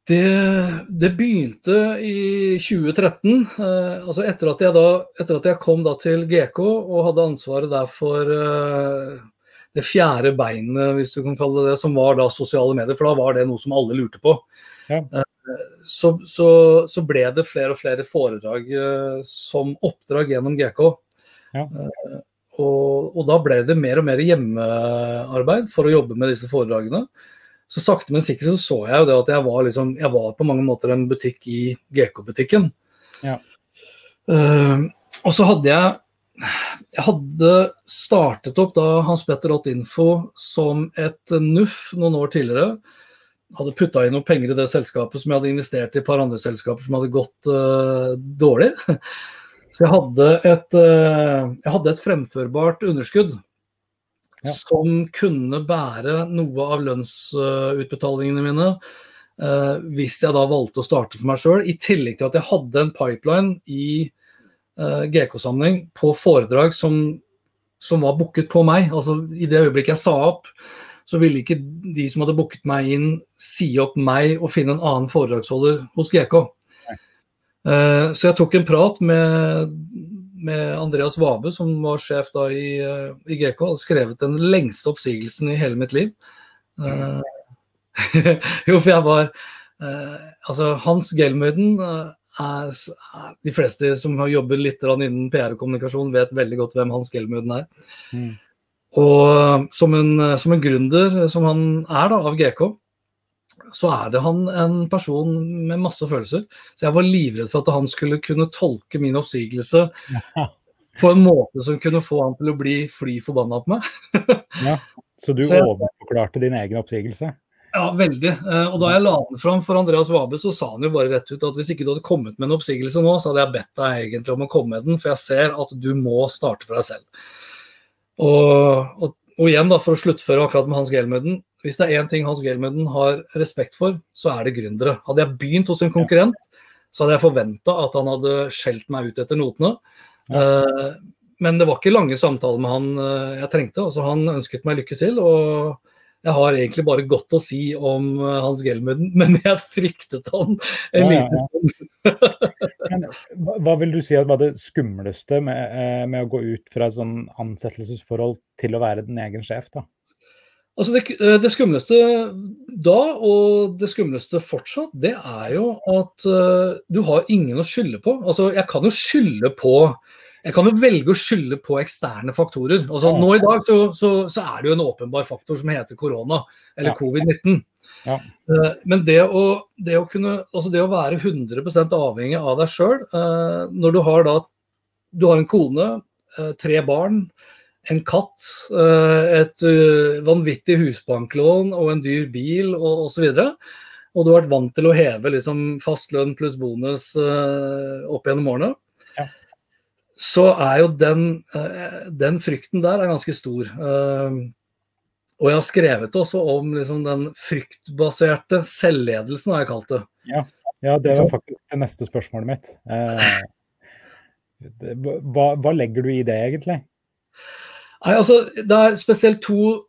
Det, det begynte i 2013. Eh, altså etter at, jeg da, etter at jeg kom da til GK og hadde ansvaret der for eh, det fjerde beinet, hvis du kan kalle det det, som var da sosiale medier. For da var det noe som alle lurte på. Ja. Eh, så, så, så ble det flere og flere foredrag eh, som oppdrag gjennom GK. Ja. Eh, og, og da ble det mer og mer hjemmearbeid for å jobbe med disse foredragene så sakte, men sikkert så, så jeg jo det at jeg var, liksom, jeg var på mange måter en butikk i GK-butikken. Ja. Uh, og så hadde jeg jeg hadde startet opp da Hans Petter Info som et NUF noen år tidligere. Hadde putta inn noen penger i det selskapet som jeg hadde investert i et par andre selskaper som hadde gått uh, dårlig. Så jeg hadde et, uh, jeg hadde et fremførbart underskudd Ja. som kunne bære noe av lønnsutbetalingene mine Uh, hvis jeg da valgte å starte for meg sjøl, i tillegg til at jeg hadde en pipeline i uh, GK-sammenheng på foredrag som, som var booket på meg. Altså I det øyeblikket jeg sa opp, så ville ikke de som hadde booket meg inn, si opp meg og finne en annen foredragsholder hos GK. Uh, så jeg tok en prat med, med Andreas Wabe, som var sjef da i, eh, i GK, og skrevet den lengste oppsigelsen i hele mitt liv. Uh, jo, for jeg var uh, Altså, Hans Gelmøyden er De fleste som har jobbet litt innen PR og kommunikasjon, vet veldig godt hvem Hans Gelmøyden er. Mm. Og som en, som en gründer, som han er da, av GK, så er det han en person med masse følelser. Så jeg var livredd for at han skulle kunne tolke min oppsigelse på en måte som kunne få han til å bli fly forbanna på meg. Ja. Så du Så jeg- overforklarte din egen oppsigelse? Ja, veldig. Eh, Og da jeg la den fram for Andreas Wabe, så sa han jo bare rett ut at hvis ikke du hadde kommet med en oppsigelse nå, så hadde jeg bedt deg egentlig om å komme med den, for jeg ser at du må starte for deg selv. Og, og, og igjen, da, for å sluttføre akkurat med Hans Gelmøden. Hvis det er én ting Hans Gelmøden har respekt for, så er det gründere. Hadde jeg begynt hos en konkurrent, så hadde jeg forventa at han hadde skjelt meg ut etter notene. Ja. men det var ikke lange samtaler med han eh, jeg trengte. altså Han ønsket meg lykke til. og jeg har egentlig bare godt å si om eh, Hans Gelmøden, men jeg fryktet han en Ja, liten stund. Hva, vil du si var det skumleste med, eh, med å gå ut fra sånn ansettelsesforhold til å være din egen sjef, da? Altså det, eh, det skumleste da, og det skumleste fortsatt, det er jo at uh, du har ingen å skylde på. Altså, jeg kan jo skylde på jeg kan jo velge å skylde på eksterne faktorer. Altså, nå i dag så, så, så er det jo en åpenbar faktor som heter korona, eller Ja. covid-19. Ja. Uh, Men det å, det å kunne Altså det å være 100% avhengig av deg sjøl, når du har da Du har en kone, tre barn, en katt, eh, et eh, vanvittig husbanklån og en dyr bil og osv. Og du har vært vant til å heve liksom fastlønn pluss bonus eh, opp gjennom årene. Ja. Så er jo den, den frykten der er ganske stor. Og jeg har skrevet også om liksom den fryktbaserte selvledelsen, har jeg kalt det. Ja, det var faktisk det neste spørsmålet mitt. Eh, hva, hva legger du i det, egentlig? Nei, altså, Det er spesielt to,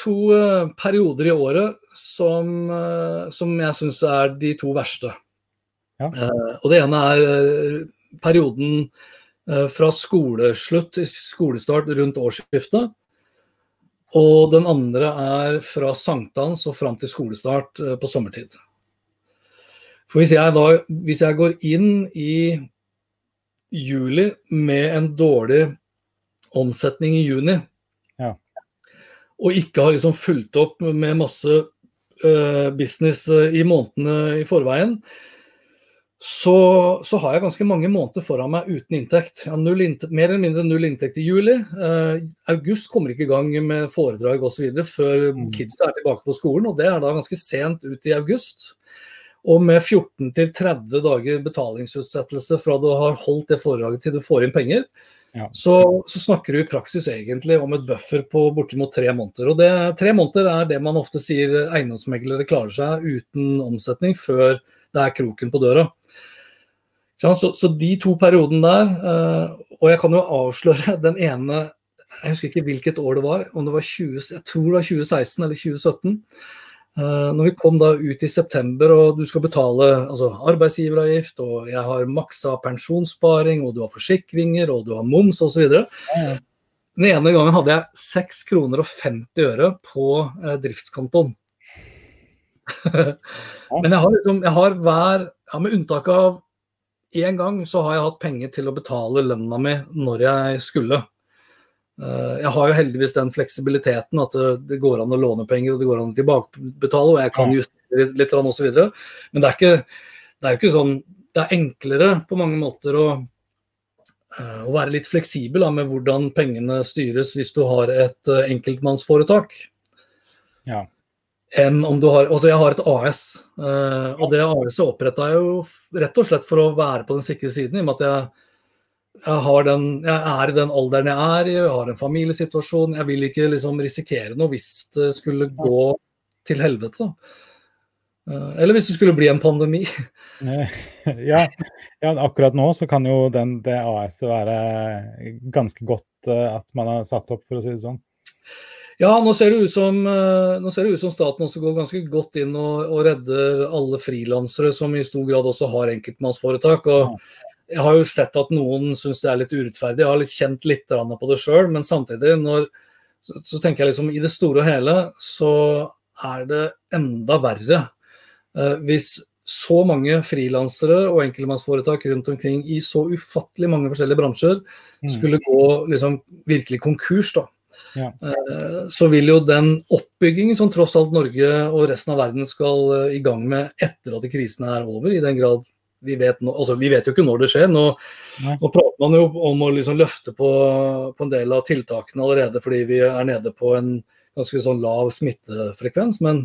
to uh, perioder i året som, uh, som jeg syns er de to verste. Ja. Uh, og Det ene er perioden fra skoleslutt til skolestart rundt årsskiftet. Og den andre er fra sankthans og fram til skolestart på sommertid. For hvis jeg, da, hvis jeg går inn i juli med en dårlig omsetning i juni, Ja. og ikke har liksom fulgt opp med masse uh, business eh, i månedene i forveien, så, så har jeg ganske mange måneder foran meg uten inntekt. Inntekt mer eller mindre null inntekt i juli. Uh, august kommer ikke i gang med foredrag osv. før Mm. kidsa er tilbake på skolen, og det er da ganske sent ut i august. Og med 14-30 dager betalingsutsettelse fra du har holdt det foredraget til du får inn penger, Ja. så, så snakker du i praksis egentlig om et buffer på bortimot tre måneder. Og det, tre måneder er det man ofte sier eiendomsmeglere klarer seg uten omsetning før det er kroken på døra. Så, så, de to periodene der, eh, og jeg kan jo avsløre den ene Jeg husker ikke hvilket år det var, om det var 20, jeg tror det var 2016 eller 2017. Eh, når vi kom da ut i september og du skal betale altså, arbeidsgiveravgift, og jeg har maksa pensjonssparing, og du har forsikringer, og du har moms osv. Den ene gangen hadde jeg 6 kroner og 50 øre på eh, driftskontoen. Men jeg har liksom, jeg har hver, ja, med unntak av én gang, så har jeg hatt penger til å betale lønna mi når jeg skulle. Eh, Jeg har jo heldigvis den fleksibiliteten at det, det går an å låne penger og det går an å tilbakebetale, og jeg kan justere litt, litt videre. Men det er ikke, det er jo ikke sånn Det er enklere på mange måter å, eh, å være litt fleksibel da, med hvordan pengene styres hvis du har et eh, enkeltmannsforetak Ja. enn om du har Altså, jeg har et AS, eh, og det AS-et oppretta jeg jo rett og slett for å være på den sikre siden, i og med at jeg, jeg, har den, jeg er i den alderen jeg er i, jeg har en familiesituasjon. Jeg vil ikke liksom risikere noe hvis det skulle gå til helvete. Eh, Eller hvis det skulle bli en pandemi. Eh, Ja, ja, akkurat nå så kan jo den, det AS-et være ganske godt eh, at man har satt opp, for å si det sånn. Ja, nå ser det ut som, nå ser det ut som staten også går ganske godt inn og, og redder alle frilansere som i stor grad også har enkeltmannsforetak. og Jeg har jo sett at noen syns det er litt urettferdig. Jeg har litt kjent litt på det sjøl, men samtidig, når, så, så tenker jeg liksom i det store og hele så er det enda verre eh, hvis så mange frilansere og enkeltmannsforetak rundt omkring i så ufattelig mange forskjellige bransjer Mm. skulle gå liksom virkelig konkurs, da. Ja. Eh, Så vil jo den oppbyggingen som tross alt Norge og resten av verden skal eh, i gang med etter at krisen er over, i den grad vi vet nå, altså vi vet jo ikke når det skjer. Nå, nå prater man jo om å liksom løfte på, på en del av tiltakene allerede fordi vi er nede på en ganske sånn lav smittefrekvens. Men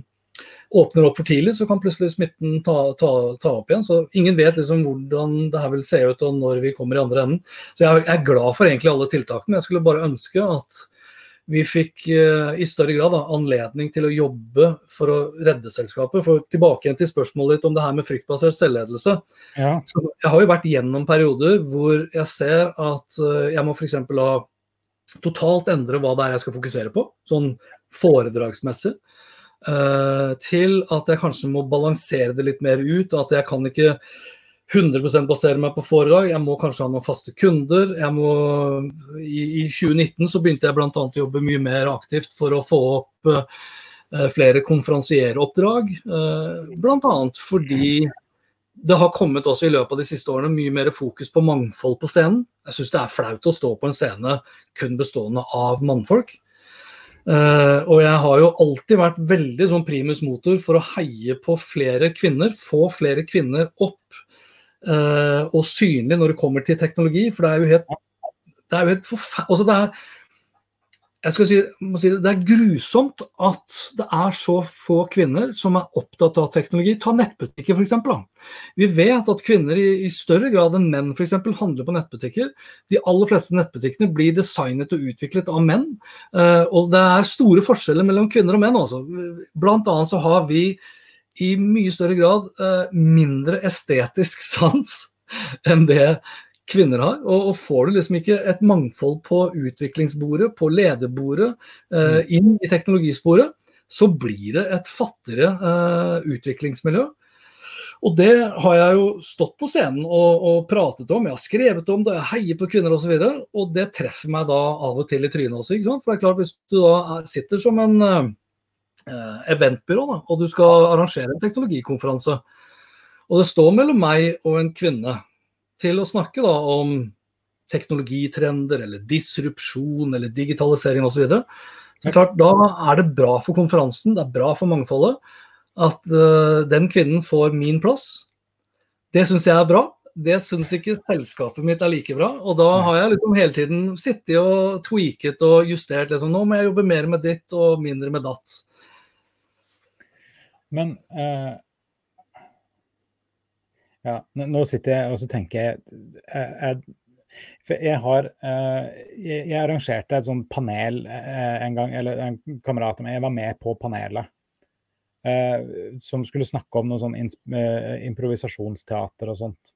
åpner opp for tidlig, så kan plutselig smitten ta, ta, ta opp igjen. Så ingen vet liksom hvordan det her vil se ut og når vi kommer i andre enden. Så jeg er glad for egentlig alle tiltakene. Jeg skulle bare ønske at vi fikk eh, i større grad da, anledning til å jobbe for å redde selskapet. For tilbake igjen til spørsmålet ditt om det her med fryktbasert selvledelse. Ja, Så jeg har jo vært gjennom perioder hvor jeg ser at eh, jeg må f.eks. ha totalt endre hva det er jeg skal fokusere på, sånn foredragsmessig. eh, til at jeg kanskje må balansere det litt mer ut. At jeg kan ikke 100% basere meg på foredrag. Jeg må kanskje ha noen faste kunder. Må, i, I 2019 så begynte jeg bl.a. å jobbe mye mer aktivt for å få opp uh, flere konferansieroppdrag. Uh, bl.a. fordi det har kommet også i løpet av de siste årene mye mer fokus på mangfold på scenen. Jeg syns det er flaut å stå på en scene kun bestående av mannfolk. Uh, og jeg har jo alltid vært veldig sånn primus motor for å heie på flere kvinner. Få flere kvinner opp eh, og synlig når det kommer til teknologi. For det er jo helt, det er jo helt forferdelig altså det er, jeg skal si, si det, det er grusomt at det er så få kvinner som er opptatt av teknologi. Ta nettbutikker f.eks. Vi vet at kvinner i, i større grad enn menn for eksempel, handler på nettbutikker. De aller fleste nettbutikkene blir designet og utviklet av menn. Eh, og det er store forskjeller mellom kvinner og menn. Også. Blant annet så har vi i mye større grad eh, mindre estetisk sans enn det kvinner har. Og, får du liksom ikke et mangfold på utviklingsbordet, på lederbordet, eh, inn i teknologisporet, så blir det et fattigere eh, utviklingsmiljø. Og det har jeg jo stått på scenen og, og pratet om, jeg har skrevet om det, jeg heier på kvinner osv. Og, så og det treffer meg da av og til i trynet også. ikke sant? For det er klart Hvis du da er- sitter som en eventbyrå da, og du skal arrangere en teknologikonferanse, og det står mellom meg og en kvinne til å snakke da om teknologitrender eller disrupsjon eller digitalisering osv. Så, videre. så klart, da er det bra for konferansen, det er bra for mangfoldet at uh, den kvinnen får min plass. Det syns jeg er bra. Det syns ikke selskapet mitt er like bra. Og da har jeg liksom hele tiden sittet og tweaket og justert. Liksom. Nå må jeg jobbe mer med ditt og mindre med datt. Men eh, Ja, nå sitter jeg og så tenker jeg, jeg, For jeg har jeg, jeg arrangerte et sånt panel en gang, eller en kamerat av meg, jeg var med på panelet. Som skulle snakke om noe sånn improvisasjonsteater og sånt.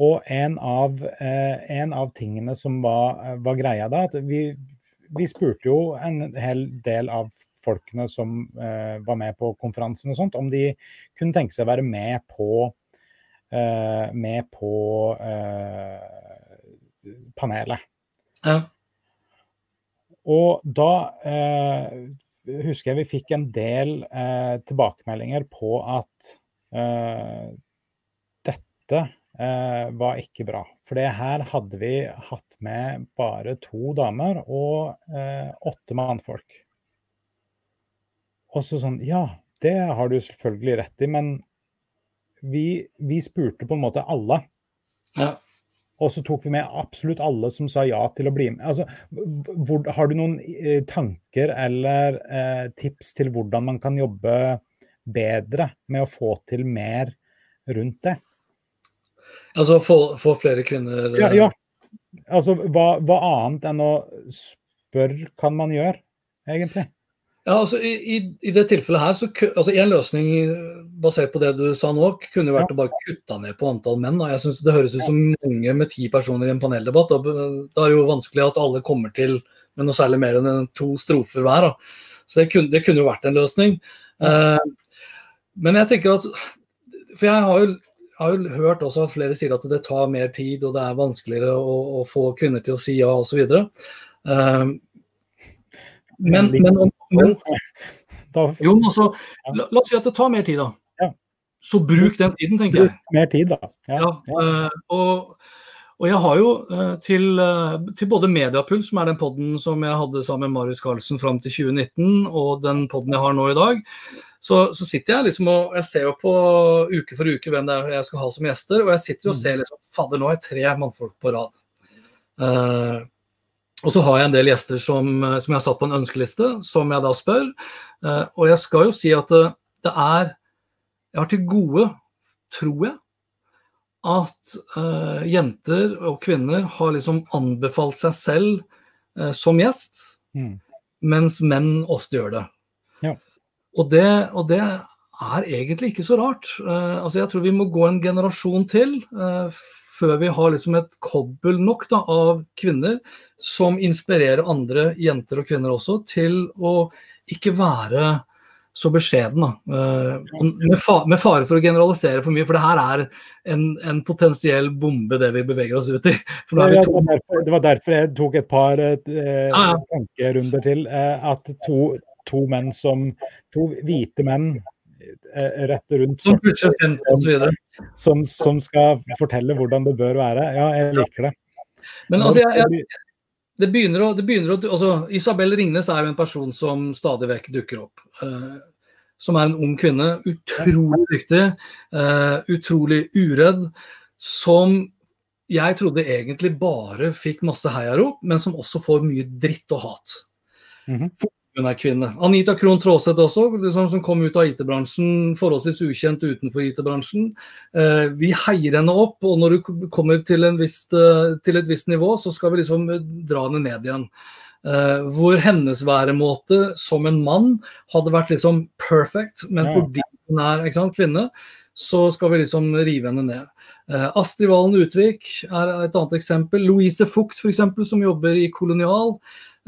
Og en av, en av tingene som var, var greia da, at vi, vi spurte jo en hel del av folkene som uh, var med på konferansen og sånt, om de kunne tenke seg å være med på, uh, med på uh, panelet. Ja. Og da husker jeg vi fikk en del tilbakemeldinger på at dette var ikke bra. For det her hadde vi hatt med bare to damer og åtte mannfolk. Og så sånn Ja, det har du selvfølgelig rett i, men vi, vi spurte på en måte alle. Ja. Og så tok vi med absolutt alle som sa ja til å bli med. Altså, hvor, har du noen eh, tanker eller eh, tips til hvordan man kan jobbe bedre med å få til mer rundt det? Altså få, få flere kvinner Ja. ja. Altså, hva, hva annet enn å spørre kan man gjøre, egentlig? Ja, altså i, i, det tilfellet her, så altså En løsning basert på det du sa nå, kunne vært å bare kutte ned på antall menn. Da. Jeg synes Det høres ut som mange med ti personer i en paneldebatt. Da, da er det jo vanskelig at alle kommer til med noe særlig mer enn to strofer hver. Da. Så det kunne, det kunne, jo vært en løsning. Uh, men jeg tenker at For jeg har jo, har jo, hørt også at flere sier at det tar mer tid, og det er vanskeligere å, å få kvinner til å si ja, osv. Uh, men, men, men, jo, altså, la, la, oss si at det tar mer tid, da. Ja. Så bruk den tiden, tenker jeg. Mer tid, da. Ja, ja uh, og, og, jeg har jo uh, til, uh, til, både Mediapuls, som er den poden som jeg hadde sammen med Marius Carlsen fram til 2019, og den poden jeg har nå i dag, så, så, sitter jeg liksom og jeg ser jo på uke for uke hvem det er jeg skal ha som gjester, og jeg sitter og mm. ser liksom Fader, nå har jeg tre mannfolk på rad. Uh, og så har jeg en del gjester som, eh, som, jeg har satt på en ønskeliste, som jeg da spør. Eh, og jeg skal jo si at eh, det er Jeg har til gode, tror jeg, at uh, jenter og kvinner har liksom anbefalt seg selv uh, som gjest, mm. mens menn ofte gjør det. Ja. Og det. Og det er egentlig ikke så rart. Uh, altså jeg tror vi må gå en generasjon til før vi har liksom et kobbel nok da, av kvinner som inspirerer andre jenter og kvinner også til å ikke være så beskjeden. Da. med, fare for å generalisere for mye, for det her er en, en potensiell bombe, det vi beveger oss ut i. Ja, det, var derfor, det, var derfor, jeg tok et par ja, ja. tankerunder til. Eh, at to, to, menn som To hvite menn rett rundt som, som, som, skal fortelle hvordan det bør være. Ja, jeg liker det. Men altså, jeg, jeg, det begynner å, det begynner å altså, Isabel Ringnes er jo en person som stadig vekk dukker opp. Uh, som er en ung kvinne. Utrolig dyktig. Uh, utrolig uredd. Som jeg trodde egentlig bare fikk masse heiarop, men som også får mye dritt og hat. Mm -hmm hun er kvinne. Anita Krohn Traaseth også, liksom, som kom ut av IT-bransjen, forholdsvis ukjent utenfor IT-bransjen. Eh, vi heier henne opp, og når du kommer til, visst, eh, til, et visst nivå, så skal vi liksom dra henne ned igjen. Eh, hvor hennes væremåte som en mann hadde vært liksom perfect, men fordi hun er sant, kvinne, så skal vi liksom rive henne ned. Eh, Astrid Valen Utvik er et annet eksempel. Louise Fuchs, f.eks., som jobber i Kolonial.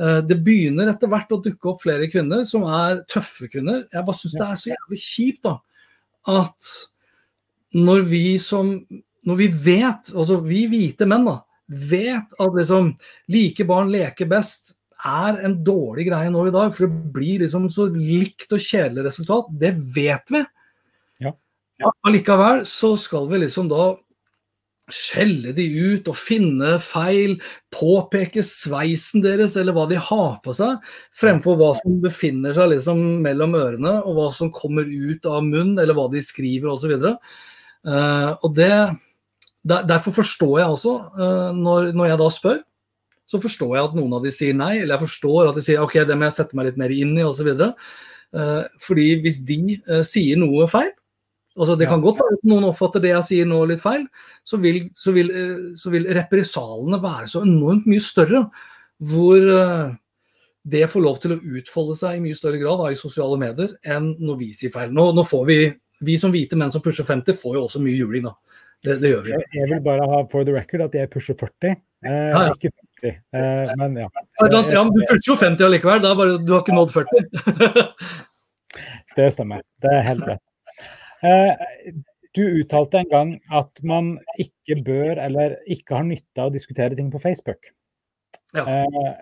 Eh, det begynner etter hvert å dukke opp flere kvinner som er tøffe kvinner. Jeg bare syns det er så jævlig kjipt da, at når vi som Når vi vet, altså vi hvite menn, da, vet at liksom like barn leker best er en dårlig greie nå i dag, for det blir liksom så likt og kjedelig resultat. Det vet vi. Ja. ja. Allikevel så skal vi liksom da skjelle de ut og finne feil, påpeke sveisen deres eller hva de har på seg, fremfor hva som befinner seg liksom mellom ørene og hva som kommer ut av munnen eller hva de skriver osv. Uh, eh, og det, der, Derfor forstår jeg også, uh, når, når, jeg da spør, så forstår jeg at noen av de sier nei, eller jeg forstår at de sier ok, det må jeg sette meg litt mer inn i osv. Uh, eh, fordi hvis de uh, sier noe feil, Altså, det kan godt være at noen oppfatter det jeg sier nå litt feil, så vil, så vil, eh, så vil represaliene være så enormt mye større. Hvor eh, det får lov til å utfolde seg i mye større grad da, i sosiale medier enn når vi sier feil. Nå, nå får vi, vi som hvite menn som pusher 50, får jo også mye juling, da. Det, det, gjør vi. Jeg vil bare ha for the record at jeg pusher 40, eh, ja, ja. ikke 50. Eh, men ja. ja. men du pusher jo 50 allikevel, da bare, du har ikke nådd 40. det stemmer. Det er helt rett. Eh, du uttalte en gang at man ikke bør eller ikke har nytte av å diskutere ting på Facebook. Ja. Eh,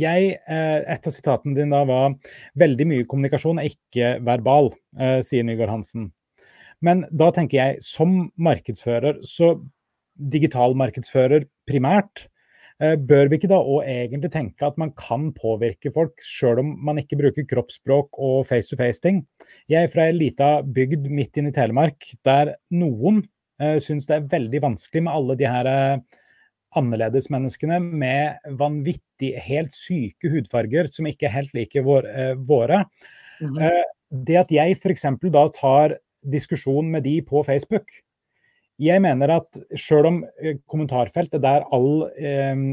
jeg, eh, et av sitatene dine da var veldig mye kommunikasjon er ikke verbal, sier Nygaard Hansen. Men da tenker jeg, som markedsfører, så digital markedsfører primært, bør vi ikke da òg egentlig tenke at man kan påvirke folk, sjøl om man ikke bruker kroppsspråk og face-to-face-ting? Jeg er fra ei lita bygd midt inne i Telemark, der noen eh, syns det er veldig vanskelig med alle de her eh, annerledesmenneskene med vanvittig, helt syke hudfarger som ikke er helt like vår, eh, våre. Mm -hmm. eh, det at jeg f.eks. da tar diskusjon med de på Facebook, jeg mener at sjøl om eh, kommentarfeltet der all, eh,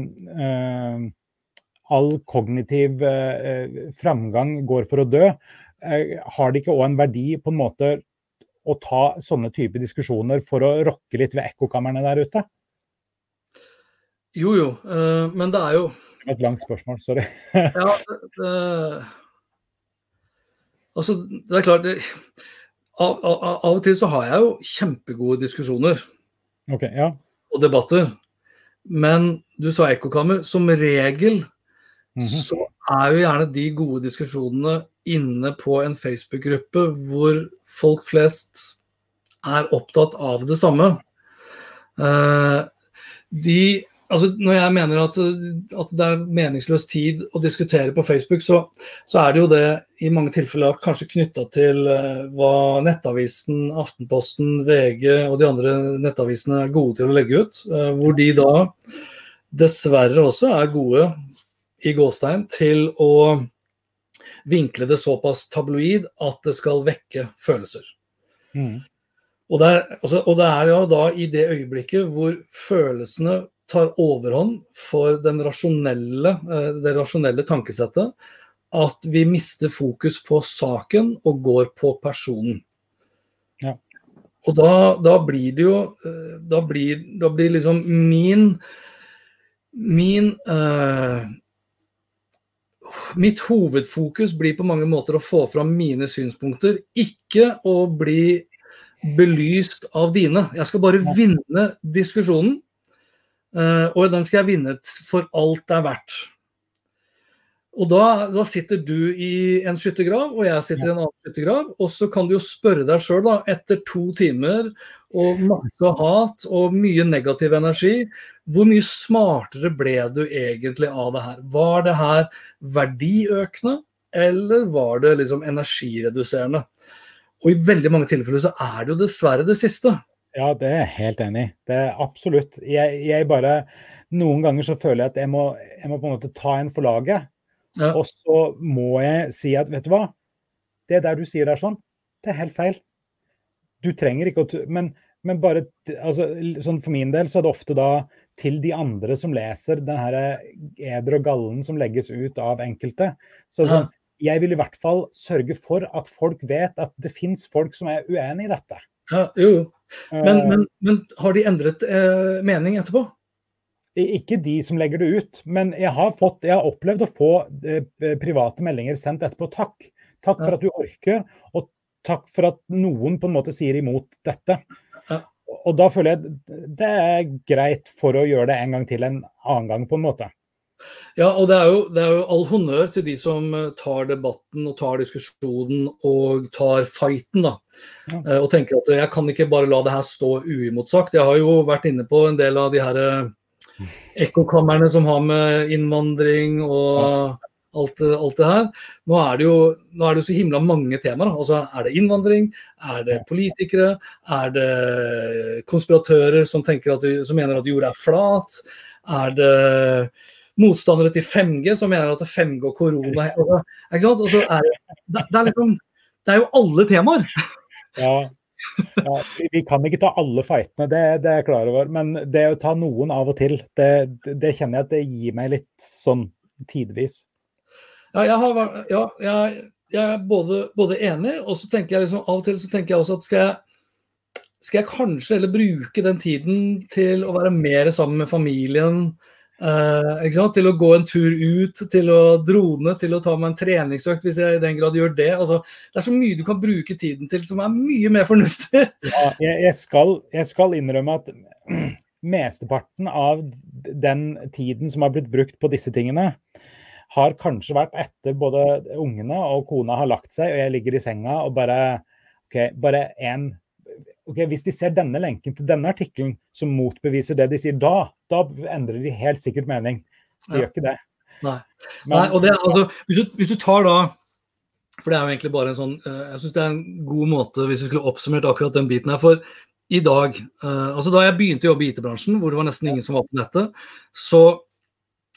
eh, all kognitiv eh, framgang går for å dø, eh, har det ikke òg en verdi på en måte å ta sånne type diskusjoner for å rokke litt ved ekkokamrene der ute? Jo, jo, uh, men det er jo et langt spørsmål, sorry. ja, det, det, altså, det er klart det, av, av, av, og til så har jeg jo kjempegode diskusjoner okay, ja. og debatter. Men du sa ekkokammer. Som regel mm -hmm. så er jo gjerne de gode diskusjonene inne på en Facebook-gruppe hvor folk flest er opptatt av det samme. Uh, de altså Når jeg mener at, at, det er meningsløs tid å diskutere på Facebook, så, så er det jo det i mange tilfeller kanskje knytta til uh, hva Nettavisen, Aftenposten, VG og de andre nettavisene er gode til å legge ut. Uh, hvor de da dessverre også er gode i gåstein til å vinkle det såpass tabloid at det skal vekke følelser. Mm. Og, det er, altså, og det er jo da i det øyeblikket hvor følelsene tar overhånd for rasjonelle, eh, det rasjonelle tankesettet, at vi mister fokus på saken og går på personen. Ja. Og da, da, blir det jo eh, Da blir, da blir liksom min Min uh, Mitt hovedfokus blir på mange måter å få fram mine synspunkter, ikke å bli belyst av dine. Jeg skal bare vinne diskusjonen. Uh, og den skal jeg vinne for alt det er verdt. Og da, da, sitter du i en skyttergrav, og jeg sitter i en annen skyttergrav. Og så kan du jo spørre deg sjøl, etter to timer og masse hat og mye negativ energi, hvor mye smartere ble du egentlig av det her? Var det her verdiøkende, eller var det liksom energireduserende? Og i veldig mange tilfeller så er det jo dessverre det siste. Ja, det er jeg helt enig i. Det er absolutt. Jeg, jeg, bare Noen ganger så føler jeg at jeg må, jeg må på en måte ta en for laget. Ja. Og så må jeg si at vet du hva, det der du sier der sånn, det er helt feil. Du trenger ikke å Men, men bare altså, sånn For min del så er det ofte da til de andre som leser den her eder og gallen som legges ut av enkelte. Så sånn, jeg vil i hvert fall sørge for at folk vet at det fins folk som er uenig i dette. Ja, jo, jo. Men, eh. men, men, har de endret eh, mening etterpå? Ikke de som legger det ut, men jeg har, fått, jeg har opplevd å få eh, private meldinger sendt etterpå. Takk. Takk for at du orker, og takk for at noen på en måte sier imot dette. Ja. Og da føler jeg det er greit for å gjøre det en gang til en annen gang, på en måte. Ja, og det er, jo, det er, jo, all honnør til de som eh, tar debatten og tar diskusjonen og tar fighten, da. Ja. Eh, og tenker at jeg kan ikke bare la det her stå uimotsagt. Jeg har jo vært inne på en del av de her eh, ekkokamrene som har med innvandring og ja. alt, alt, det her. Nå er det, jo, nå er det jo så himla mange temaer. Altså, er det innvandring? Er det politikere? Er det konspiratører som, at, som mener at jorda er flat? Er det motstandere til 5G som mener at 5G og korona altså, ikke sant? Altså, er det, det, er liksom, det er jo alle temaer. Ja, ja, vi kan ikke ta alle fightene, det, det, er jeg klar over. Men det å ta noen av og til, det, det kjenner jeg at det gir meg litt sånn tidvis. Ja, jeg, har, ja, jeg, jeg er både, både, enig, og så tenker jeg liksom, av og til så tenker jeg også at skal jeg, skal jeg kanskje heller bruke den tiden til å være mer sammen med familien, Eh, til å gå en tur ut, til å drone, til å ta meg en treningsøkt, hvis jeg i den grad gjør det. Altså, det er så mye du kan bruke tiden til som er mye mer fornuftig. Ja, jeg, jeg, skal, jeg, skal, innrømme at mesteparten av den tiden som har blitt brukt på disse tingene, har kanskje vært etter både ungene og kona har lagt seg, og jeg ligger i senga og bare OK, bare én ok, Hvis de ser denne lenken til denne artikkelen som motbeviser det de sier, da, da endrer de helt sikkert mening. De ja. gjør ikke det. Nei. Men, Nei og det, altså, hvis, du, hvis, du, tar da For det er jo egentlig bare en sånn eh, Jeg syns det er en god måte hvis du skulle oppsummert akkurat den biten her. For i dag, uh, altså da jeg begynte å jobbe i IT-bransjen, hvor det var nesten ingen som var på nettet, så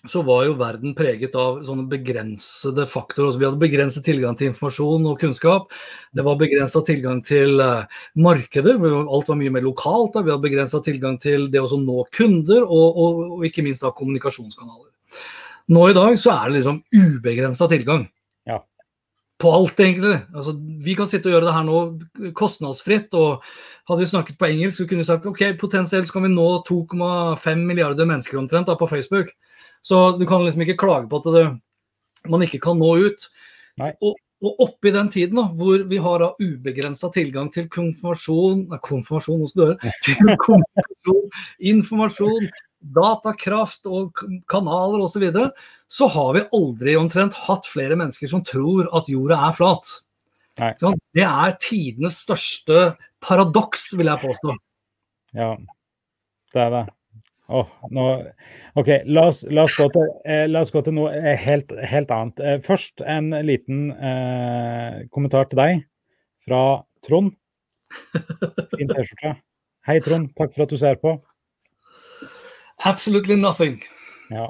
så var jo verden preget av sånne begrensede faktorer. Altså, vi hadde begrenset tilgang til informasjon og kunnskap. Det var begrensa tilgang til uh, markeder, alt var mye mer lokalt. Da. Vi hadde begrensa tilgang til det å nå kunder, og, og, og, ikke minst da kommunikasjonskanaler. Nå i dag så er det liksom ubegrensa tilgang. Ja. På alt, egentlig. Altså, vi kan sitte og gjøre det her nå kostnadsfritt. og Hadde vi snakket på engelsk, så kunne vi sagt ok, potensielt kan vi nå 2,5 milliarder mennesker omtrent da, på Facebook. Så du kan liksom ikke klage på at det, man ikke kan nå ut. Og, og oppi den tiden da, hvor vi har ubegrensa tilgang til konfirmasjon Nei, konfirmasjon hos dere. Til konfirmasjon, informasjon, datakraft og kanaler osv., så, videre, så har vi aldri omtrent hatt flere mennesker som tror at jorda er flat. Nei. Det er tidenes største paradoks, vil jeg påstå. Ja, det er det. Oh, nå, OK, la oss, la, oss til, eh, la oss, gå til, noe eh, helt, helt annet. Eh, først en liten eh, kommentar til deg fra Trond. Fin T-skjorte. Hei, Trond. Takk for at du ser på. Absolutely nothing. Ja.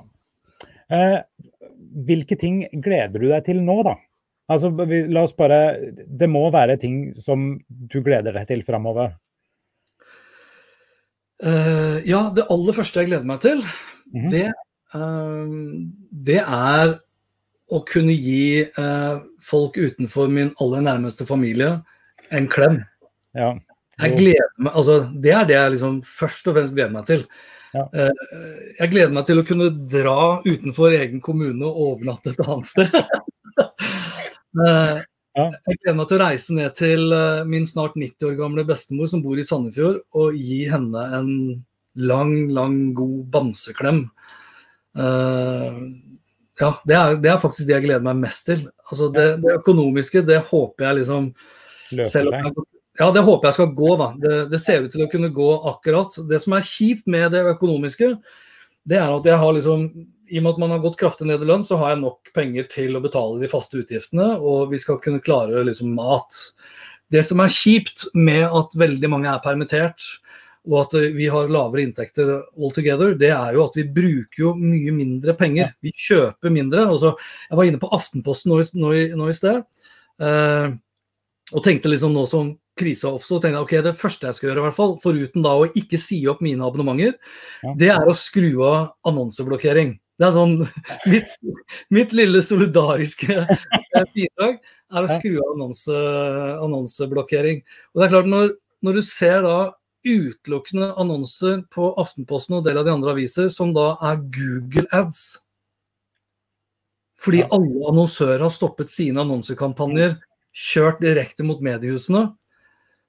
Eh, hvilke ting gleder du deg til nå, da? Altså, la oss bare Det må være ting som du gleder deg til framover. Uh, ja, det aller første jeg gleder meg til, mm -hmm. det, uh, det, er å kunne gi uh, folk utenfor min aller nærmeste familie en klem. Ja. Jeg gleder meg, altså, det er det jeg liksom først og fremst gleder meg til. Ja. jeg gleder meg til å kunne dra utenfor egen kommune og overnatte et annet sted. Ja. Jeg gleder meg til å reise ned til eh, min snart 90 år gamle bestemor som bor i Sandefjord, og gi henne en lang, lang, god bamseklem. Uh, ja, det er, det er, faktisk det jeg gleder meg mest til. Altså det, det økonomiske, det håper jeg liksom Løper jeg, Ja, det håper jeg skal gå, da. Det, det, ser ut til å kunne gå akkurat. Det som er kjipt med det økonomiske, det er at jeg har liksom i og med at man har gått kraftig ned i lønn, så har jeg nok penger til å betale de faste utgiftene, og vi skal kunne klare liksom mat. Det som er kjipt med at veldig mange er permittert, og at vi har lavere inntekter all together, det er jo at vi bruker jo mye mindre penger. Vi kjøper mindre. Altså, jeg var inne på Aftenposten nå nå nå i sted. Eh, og tenkte liksom nå som krisa oppsto, tenkte jeg ok, det første jeg skal gjøre, i hvert fall, foruten da å ikke si opp mine abonnementer, det er å skru av annonseblokkering. Det er sånn Mitt, mitt lille solidariske eh, bidrag er å skru av annonse, annonseblokkering. Og det er klart, når, når, du ser da utelukkende annonser på Aftenposten og del av de andre aviser som da er Google ads Fordi alle annonsører har stoppet sine annonsekampanjer, kjørt direkte mot mediehusene,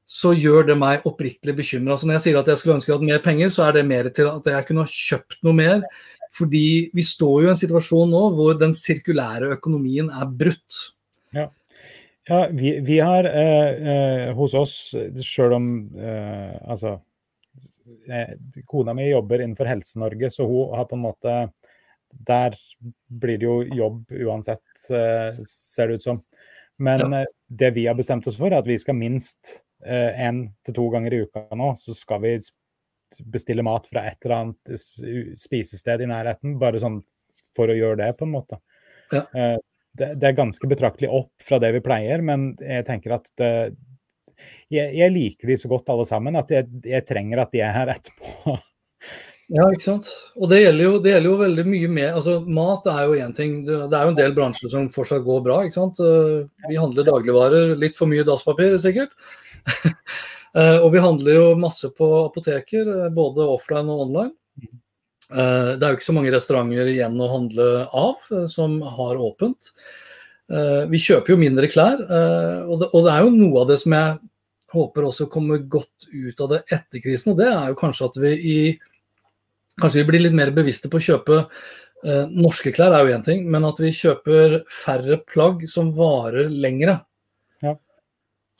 så gjør det meg oppriktig bekymra. når jeg sier at jeg skulle ønske jeg hadde mer penger, så er det mer til at jeg kunne ha kjøpt noe mer fordi vi står jo i en situasjon nå hvor den sirkulære økonomien er brutt. Ja, ja vi, vi, har eh, eh, hos oss, sjøl om eh, altså eh, Kona mi jobber innenfor Helse-Norge, så hun har på en måte Der blir det jo jobb uansett, eh, ser det ut som. Men ja. Eh, det vi har bestemt oss for, er at vi skal minst én til to ganger i uka nå, så skal vi bestille mat fra et eller annet spisested i nærheten, bare sånn for å gjøre det, på en måte. Ja. Eh, det, det, er ganske betraktelig opp fra det vi pleier, men jeg tenker at det, jeg, jeg, liker de så godt alle sammen at jeg, jeg trenger at de er her etterpå. Ja, ikke sant. Og det gjelder jo, det gjelder jo veldig mye mer. altså Mat er jo én ting. Det er jo en del bransjer som fortsatt går bra. ikke sant. Eh, vi handler dagligvarer. Litt for mye dasspapir, sikkert. Eh, og vi handler jo masse på apoteker, eh, både offline og online. Det er jo ikke så mange restauranter igjen å handle av som har åpent. Vi kjøper jo mindre klær, og det er jo noe av det som jeg håper også kommer godt ut av det etter krisen. Og det er jo kanskje at vi i Kanskje vi blir litt mer bevisste på å kjøpe eh, norske klær, er jo én ting, men at vi kjøper færre plagg som varer lengre. Ja.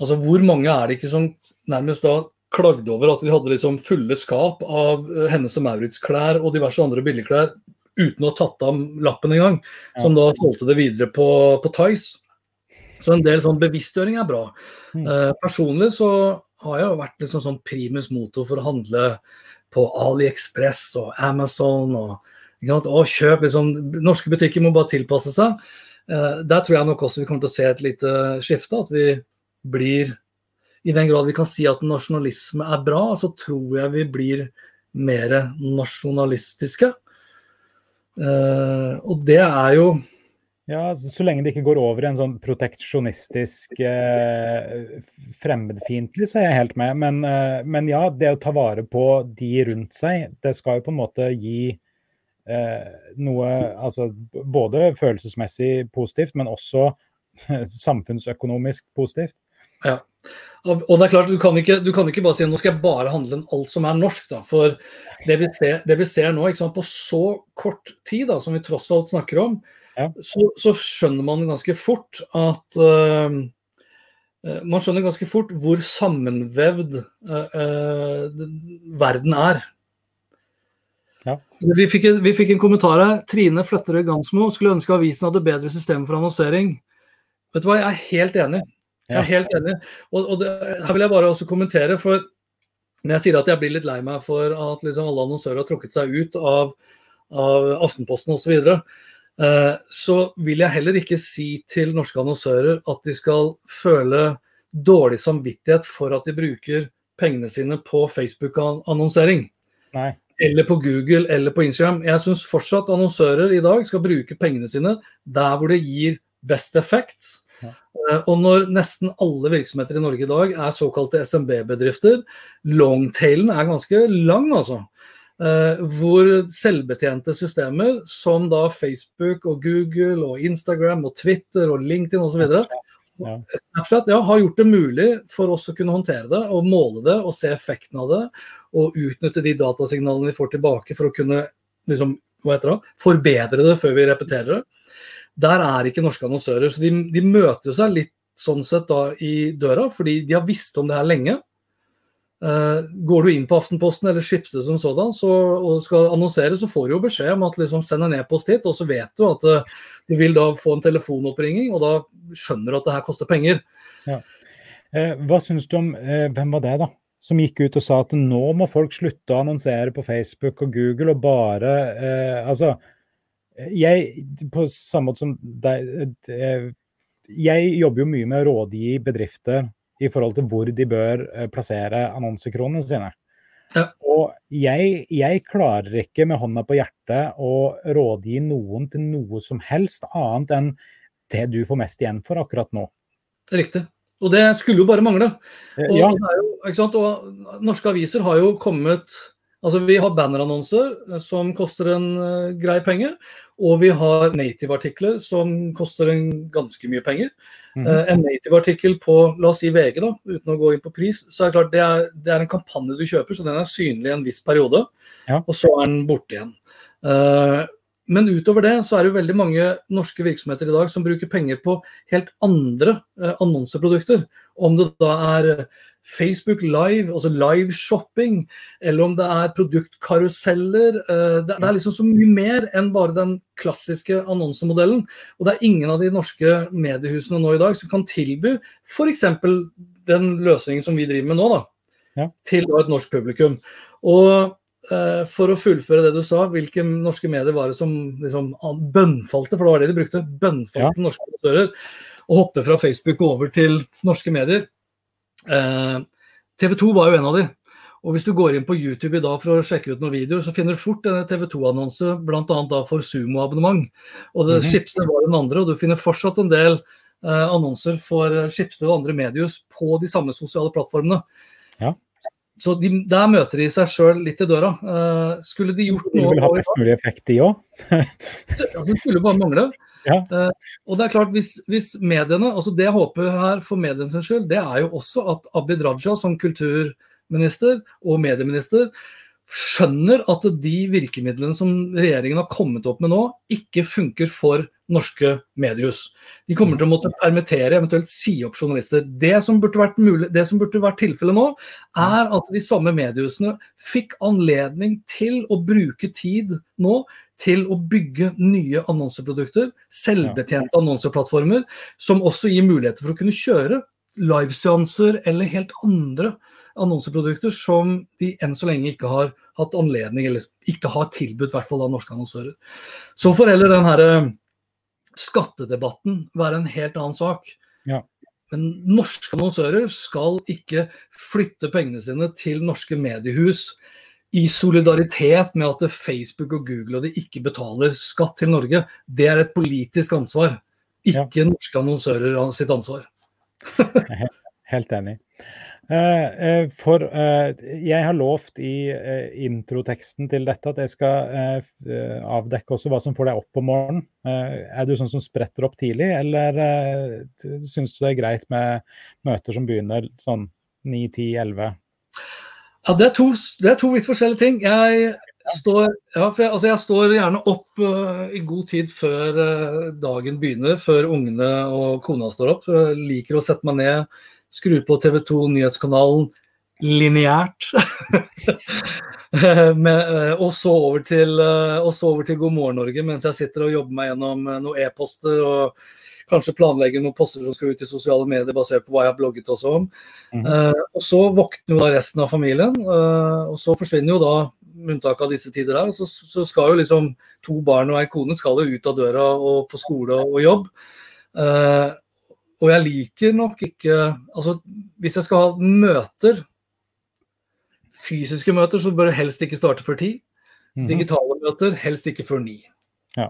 Altså hvor mange er det ikke som nærmest da klagde over at de hadde liksom fulle skap av uh, Hennes og Maurits-klær og diverse andre billigklær uten å ha tatt av lappen engang, som da solgte det videre på, på Tice. Så en del sånn bevisstgjøring er bra. Mm. Uh, personlig så har jeg vært liksom sånn primus motor for å handle på AliExpress og Amazon. og, og kjøp, liksom, Norske butikker må bare tilpasse seg. Eh, der tror jeg nok også vi kommer til å se et lite skifte. At vi blir I den grad vi kan si at nasjonalisme er bra, så tror jeg vi blir mer nasjonalistiske. Uh, og det er jo ja, Så lenge det ikke går over i en sånn proteksjonistisk, eh, fremmedfiendtlig, så er jeg helt med. Men, eh, men, ja, det å ta vare på de rundt seg, det skal jo på en måte gi eh, noe altså både følelsesmessig positivt, men også samfunnsøkonomisk positivt. Ja. Og det er klart, du kan, ikke, du kan ikke bare si nå skal jeg bare handle alt som er norsk. Da. For det vi ser, det vi ser nå, sant, på så kort tid da, som vi tross alt snakker om, ja. så, så, skjønner man ganske fort at uh, Man skjønner ganske fort hvor sammenvevd uh, uh, verden er. Ja. Vi, fikk, vi, fikk, en kommentar her. Trine Fløtterøy Gansmo skulle ønske avisen hadde bedre systemer for annonsering. Vet du hva, jeg er helt enig. Jeg er helt enig. Og, og det, her vil jeg bare også kommentere, for når jeg sier at jeg blir litt lei meg for at liksom alle annonsører har trukket seg ut av, av Aftenposten osv., så, eh, så vil jeg heller ikke si til norske annonsører at de skal føle dårlig samvittighet for at de bruker pengene sine på Facebook-annonsering. Eller på Google eller på Instagram. Jeg syns fortsatt annonsører i dag skal bruke pengene sine der hvor det gir best effekt. Eh, og når nesten alle virksomheter i Norge i dag er såkalte SMB-bedrifter, longtailen er ganske lang, altså. Uh, hvor selvbetjente systemer som da Facebook og Google og Instagram og Twitter og LinkedIn osv. Ja. Snapchat ja, har gjort det mulig for oss å kunne håndtere det og måle det og se effekten av det. Og utnytte de datasignalene vi får tilbake for å kunne liksom, hva heter det, forbedre det før vi repeterer det. Der er ikke norske annonsører. Så de, de møter seg litt sånn sett da i døra, fordi de har visst om det her lenge. Uh, går du inn på Aftenposten eller Schibsted som sådan så, og skal annonsere, så får du jo beskjed om at liksom, send en e-post hit, og så vet du at uh, du vil da få en telefonoppringning, og da skjønner du at det her koster penger. Ja. Uh, hva syns du om Hvem var det, da? Som gikk ut og sa at nå må folk slutte å annonsere på Facebook og Google og bare Altså, jeg, på samme måte som deg eh, Jeg jobber jo mye med å rådgi bedrifter i forhold til hvor de bør eh, plassere annonsekronene sine. Ja. Og jeg, jeg, klarer ikke med hånda på hjertet å rådgi noen til noe som helst annet enn det du får mest igjen for akkurat nå. Riktig. Og det skulle jo bare mangle. Eh, og, ja. jo, og norske aviser har jo kommet Altså Vi har bannerannonser eh, som koster en uh, grei penge, og vi har native-artikler som koster en ganske mye penger. Mm. Uh, en native-artikkel på la oss si VG, da, uten å gå inn på pris, så er det klart det er, det er en kampanje du kjøper, så den er synlig en viss periode, ja. og så er den borte igjen. Uh, men utover det så er det jo veldig mange norske virksomheter i dag som bruker penger på helt andre annonseprodukter. Om det da er Facebook Live, altså live-shopping, eller om det er produktkaruseller. Eh, det er liksom så mye mer enn bare den klassiske annonsemodellen. Og det er ingen av de norske mediehusene nå i dag som kan tilby f.eks. den løsningen som vi driver med nå, da, ja. til et norsk publikum. Og uh, for å fullføre det du sa, hvilke norske medier var det som liksom bønnfalte, for det var det de brukte, bønnfalte ja. norske aktører, og hoppe fra Facebook over til norske medier. Eh, TV 2 var jo en av de. Og hvis du går inn på YouTube i dag for å sjekke ut noen videoer, så finner du fort en TV 2-annonse, bl.a. for Sumo-abonnement. Og det, mm -hmm. Schibsted var den andre, og du finner fortsatt en del eh, annonser for Schibsted og andre mediehus på de samme sosiale plattformene. Ja. Så de, der møter de seg sjøl litt i døra. Eh, skulle de gjort noe De vil ha best mulig effekt, de òg? det skulle bare mangle. Ja. Uh, og det er klart, hvis, hvis, mediene altså Det jeg håper her for medienes skyld, det er jo også at Abid Raja som kulturminister og medieminister skjønner at de virkemidlene som regjeringen har kommet opp med nå, ikke funker for norske mediehus. De kommer til å måtte permittere, eventuelt si opp journalister. Det som burde vært, mulig, det som burde vært tilfellet nå, er at de samme mediehusene fikk anledning til å bruke tid nå til å bygge nye annonseprodukter, selvbetjente annonseplattformer, som også gir muligheter for å kunne kjøre liveseanser eller helt andre annonseprodukter som de enn så lenge ikke har hatt anledning, eller ikke har tilbudt, i hvert fall av norske annonsører. Så får heller den her eh, skattedebatten være en helt annen sak. Ja. Men norske annonsører skal ikke flytte pengene sine til norske mediehus i solidaritet med at Facebook og Google og de ikke betaler skatt til Norge, det er et politisk ansvar. Ikke ja. norske annonsører sitt ansvar. helt, enig. Eh, eh, for eh, jeg har lovt i introteksten til dette at jeg skal avdekke også hva som får deg opp om morgenen. Er du sånn som spretter opp tidlig, eller syns du det er greit med møter som begynner sånn 9, 10, 11? Ja, det er, to, det er to vidt forskjellige ting. Jeg står, ja, jeg, altså jeg står gjerne opp uh, i god tid før uh, dagen begynner, før ungene og kona står opp. Uh, liker å sette meg ned, skru på TV 2 Nyhetskanalen lineært. og, så over til, og så over til God morgen Norge mens jeg sitter og jobber meg gjennom noen e-poster og kanskje planlegger noen poster som skal ut i sosiale medier basert på hva jeg har blogget også om. Mm. Uh, og så våkner jo da resten av familien, uh, og så forsvinner jo da, med unntak av disse tider her, så, så, skal jo liksom to barn og ei kone skal jo ut av døra og på skole og jobb. Uh, og jeg liker nok ikke Altså, hvis jeg skal ha møter, fysiske møter, så bør det helst ikke starte før ti. Mm. Digitale møter helst ikke før ni. Ja.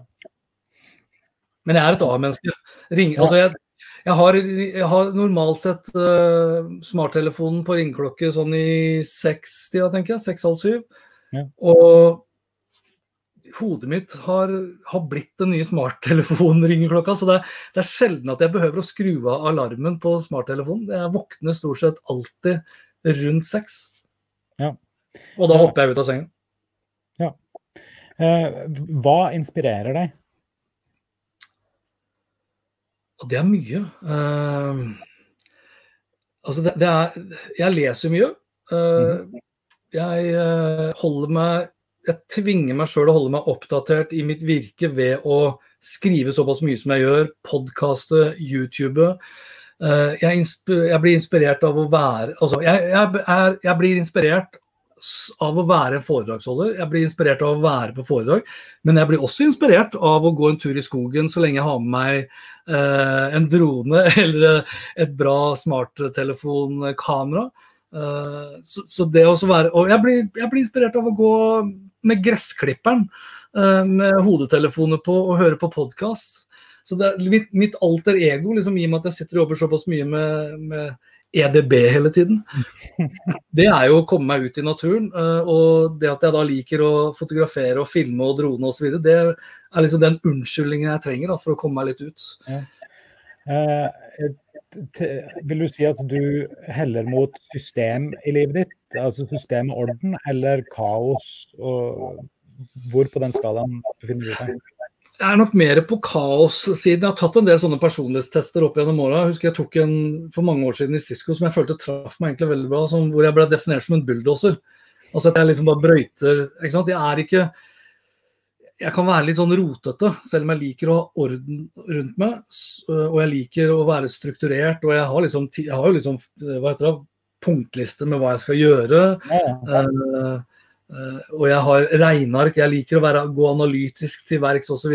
Men jeg er et A-menneske. Altså jeg, jeg, har, jeg, har, normalt sett uh, smarttelefonen på ringeklokke sånn i seks-tida, tenker jeg. Seks-halv syv. Ja. Og hodet mitt har, har blitt den nye smarttelefonringeklokka. Så det er, det er, sjelden at jeg behøver å skru av alarmen på smarttelefonen. Jeg våkner stort sett alltid rundt seks. Ja. Og da hopper jeg ut av sengen. Ja. Eh, hva inspirerer deg? Det er mye. Uh, altså, det, det, er Jeg leser mye. Uh, jeg uh, holder meg Jeg tvinger meg sjøl å holde meg oppdatert i mitt virke ved å skrive såpass mye som jeg gjør, podkaste, YouTube. Jeg, jeg, blir inspirert av å være Altså, jeg, jeg, er, jeg blir inspirert av å være en foredragsholder. Jeg blir inspirert av å være på foredrag, men jeg blir også inspirert av å gå en tur i skogen så lenge jeg har med meg eh, en drone eller et bra smarttelefonkamera. Eh, så, så, det å være Og jeg blir, jeg blir, inspirert av å gå med gressklipperen eh, med hodetelefoner på og hører på podkast. Så det, mitt, mitt, alter ego, liksom, i og med at jeg sitter og jobber såpass mye med, med EDB hele tiden. Det er jo å komme meg ut i naturen. Eh, og det at jeg da liker å fotografere og filme og drone osv., det er liksom den unnskyldningen jeg trenger da, for å komme meg litt ut. Ja. Vil du si at du heller mot system i livet ditt? Altså system og orden, eller kaos? Og hvor på den skalaen befinner du deg? Jeg er nok mer på kaos-siden. Jeg har tatt en del sånne personlighetstester opp gjennom åra. Jeg husker jeg tok en for mange år siden i Cisco som jeg følte traff meg egentlig veldig bra. Hvor jeg ble definert som en bulldoser. Altså at jeg liksom bare brøyter. ikke sant? Jeg er ikke Jeg kan være litt sånn rotete, selv om jeg liker å ha orden rundt meg. Og jeg liker å være strukturert. Og jeg har liksom, jeg har jo liksom hva heter det, punktliste med hva jeg skal gjøre. Ja, ja. Uh, Uh, og jeg har regneark, jeg liker å være, gå analytisk til verks osv.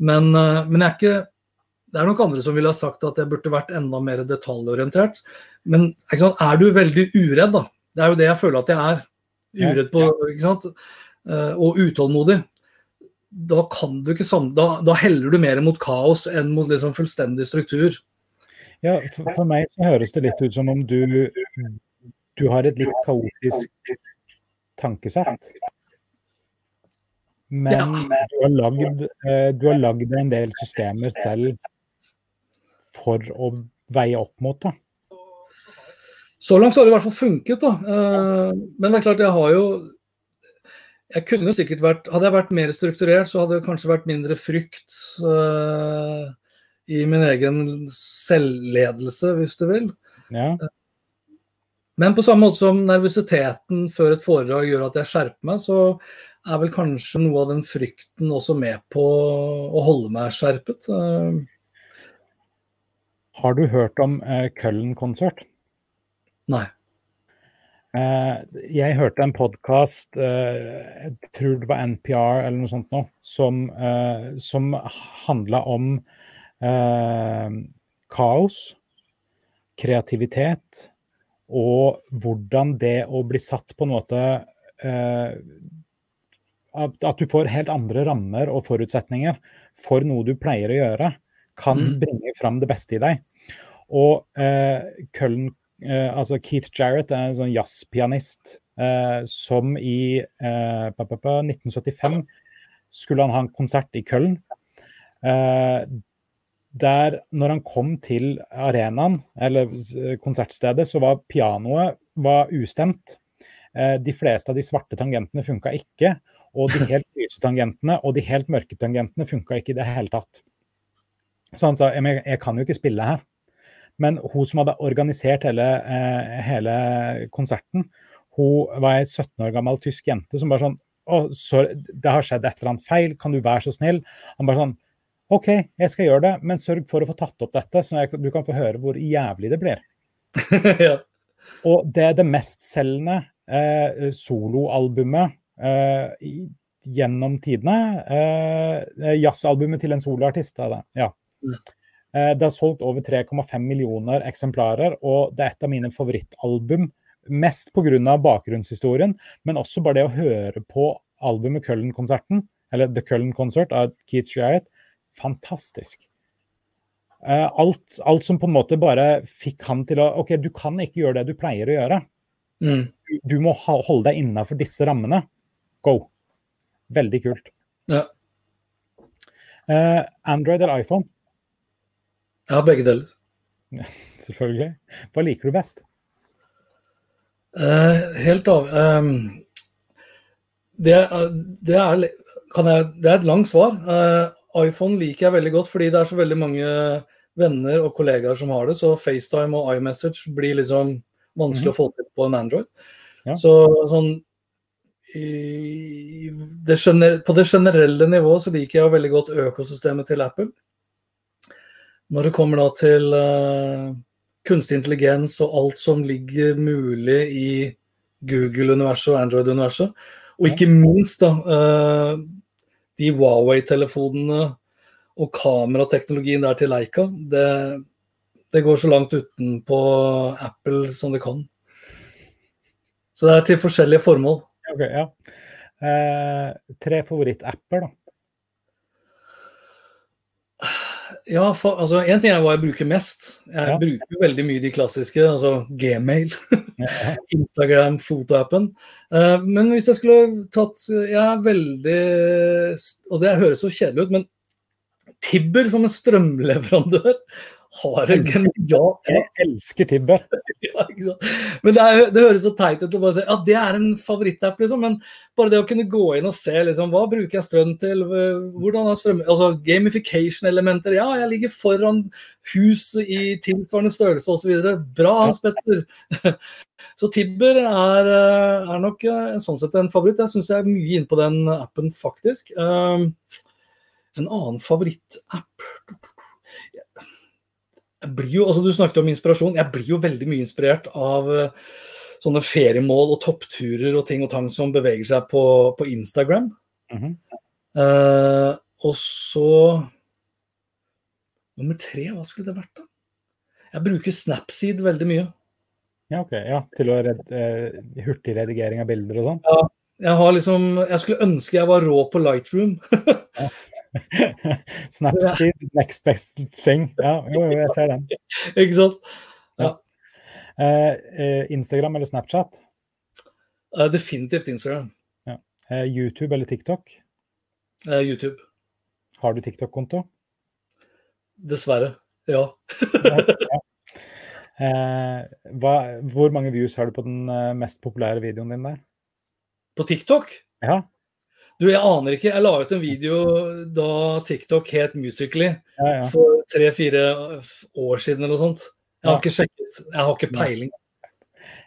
Men, uh, men jeg er ikke det er nok andre som ville ha sagt at jeg burde vært enda mer detaljorientert. Men er du veldig uredd, da? Det er jo det jeg føler at jeg er. Uredd på, ikke sant? Og utålmodig. Da, kan du ikke da, da heller du mer mot kaos enn mot liksom fullstendig struktur. Ja, for, for, meg så høres det litt ut som om du, du har et litt kaotisk tankesett. Men ja. du har lagd, eh, du har lagd en del systemer selv for å veie opp mot det. Så langt så har det i hvert fall funket, da. Eh, men det er klart, jeg har jo jeg kunne sikkert vært, Hadde jeg vært mer strukturert, så hadde det kanskje vært mindre frykt uh, i min egen selvledelse, hvis du vil. Ja. Men på samme måte som nervøsiteten før et foredrag gjør at jeg skjerper meg, så er vel kanskje noe av den frykten også med på å holde meg skjerpet. Uh, har du hørt om uh, Køllen-konsert? Nei. Uh, jeg hørte en podkast, uh, jeg tror det var NPR eller noe sånt nå, som, uh, som handla om kaos, kreativitet og hvordan det å bli satt på en måte At du får helt andre rammer og forutsetninger for noe du pleier å gjøre, kan mm. bringe fram det beste i deg. Og eh, altså Keith Jarrett er en sånn jazzpianist eh, som i eh, 1975 skulle han ha en konsert i Køln. Eh, der, når han kom til arenaen, eller konsertstedet, så var pianoet var ustemt. Eh, de fleste av de svarte tangentene funka ikke. Og de helt lyse tangentene og de helt mørke tangentene funka ikke i det hele tatt. Så han sa jeg, jeg kan jo ikke spille her. Men hun som hadde organisert hele, eh, hele konserten, hun var ei 17 år gammel tysk jente som bare sånn å, så, det har skjedd et eller annet feil, kan du være så snill? Han bare sånn OK, jeg skal gjøre det, men sørg for å få tatt opp dette, så jeg, du kan få høre hvor jævlig det blir. ja. Og det er det mestselgende eh, soloalbumet eh, gjennom tidene. Eh, Jazzalbumet til en soloartist. Ja. Mm. Eh, det har solgt over 3,5 millioner eksemplarer, og det er et av mine favorittalbum. Mest pga. bakgrunnshistorien, men også bare det å høre på albumet Cullen-konserten, eller The Cullen Concert av Keith Jarrett. Fantastisk. Eh, alt, alt, som på en måte bare fikk han til å OK, du kan ikke gjøre det du pleier å gjøre. Mm. Du, du, må holde deg innafor disse rammene. Go. Veldig kult. Ja. Uh, Android eller iPhone? Ja, begge deler. Ja, selvfølgelig. Hva liker du best? Uh, helt av um, det, det, er, jeg, det, er, et langt svar. Uh, iPhone liker jeg veldig godt fordi det er så veldig mange venner og kollegaer som har det. Så FaceTime og iMessage blir liksom vanskelig mm -hmm. å få til på en Android. Ja. Så sånn det På det generelle nivået så liker jeg veldig godt økosystemet til Apple. Når det kommer da til uh, kunstig intelligens og alt som ligger mulig i Google-universet og Android-universet, og ikke minst da uh, de Huawei-telefonene og kamerateknologien der til Leica, det, det går så langt utenpå Apple som det kan. Så det er til forskjellige formål. Okay, ja. eh, tre favorittapper, da? Ja, for, altså En ting er hva jeg bruker mest. Jeg ja. bruker veldig mye de klassiske, altså Gmail. Instagram, fotoappen. Uh, men hvis jeg skulle tatt Jeg er veldig Og det høres så kjedelig ut, men Tibber som en strømleverandør har en genial Jeg elsker Tibber. ja, men det, er, det, høres så teit ut å bare si ja, det er en favorittapp, liksom. Men bare det å kunne gå inn og se liksom, hva bruker jeg strøm til, hvordan har strøm Altså gamification-elementer. Ja, jeg ligger foran hus i tilsvarende størrelse osv. Bra, Hans Petter. så Tibber er, er, nok en sånn sett en favoritt. Jeg syns jeg er mye inne på den appen, faktisk. Um, en annen favorittapp jeg blir jo, altså Du snakket om inspirasjon. Jeg blir jo veldig mye inspirert av uh, sånne feriemål og toppturer og ting og tang som beveger seg på, på Instagram. Mm -hmm. uh, og så Nummer tre, hva skulle det vært, da? Jeg bruker Snapseed veldig mye. Ja, ok. Ja, til å red, eh, hurtigredigering av bilder og sånn? Ja. Jeg har liksom Jeg skulle ønske jeg var rå på Lightroom. Snapseed, next best thing. Ja, jo, jo, jeg ser den. Ikke sant? Ja. Uh, Instagram eller Snapchat? Uh, definitivt Instagram. Eh, YouTube eller TikTok? YouTube. Har du TikTok-konto? Dessverre. Ja. ja. Eh, hva, hvor mange views har du på den mest populære videoen din der? På TikTok? Ja. Du, jeg aner ikke. Jeg la ut en video da TikTok het Musically ja, ja. for tre-fire år siden eller noe sånt. Jeg har ikke sjekket. Jeg har ikke peiling.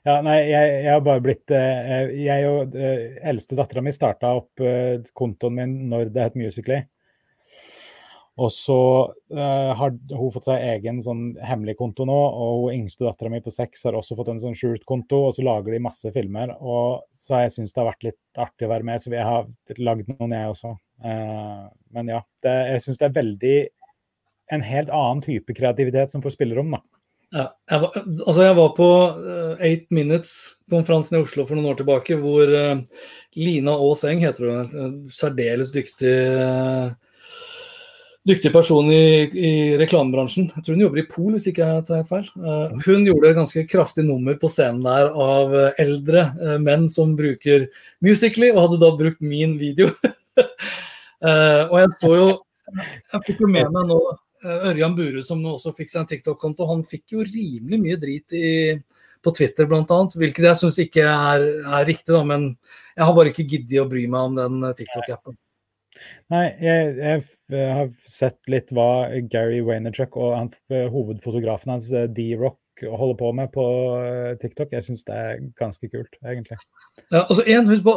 Ja, nei, jeg, jeg har bare blitt eh, Jeg og eh, eldste dattera mi starta opp eh, kontoen min når det het Musically. Og så uh, har hun fått seg egen sånn hemmelig konto nå, og hun yngste dattera mi på seks har også fått en sånn skjult konto, og så lager de masse filmer. Og så har jeg syntes det har vært litt artig å være med, så jeg har lagd noen, jeg også. Uh, men ja, det, jeg syns det er veldig en helt annen type kreativitet som får spillerom, da. Ja, jeg, var, altså jeg var på eh, Eight Minutes-konferansen i Oslo for noen år tilbake, hvor Lina Aas Eng heter hun, særdeles dyktig dyktig person i, i reklamebransjen. Jeg tror hun jobber i Pol, hvis ikke jeg tar feil. Eh, hun gjorde et ganske kraftig nummer på scenen der av eh, eldre eh, menn som bruker Musically, og hadde da brukt min video. Og jeg så jo Jeg fikk jo med meg nå Ørjan Bure, som nå også fikk seg en TikTok-konto, han fikk jo rimelig mye drit i, på Twitter bl.a., hvilket jeg syns ikke er, er riktig, da, men jeg har bare ikke giddet å bry meg om den TikTok-appen. Nei, jeg, jeg har sett litt hva Gary Vaynerchuk og han, hovedfotografen hans, eh, D-Rock, holder på med på eh, TikTok. Jeg syns det er ganske kult, egentlig. Ja, altså en, husk på,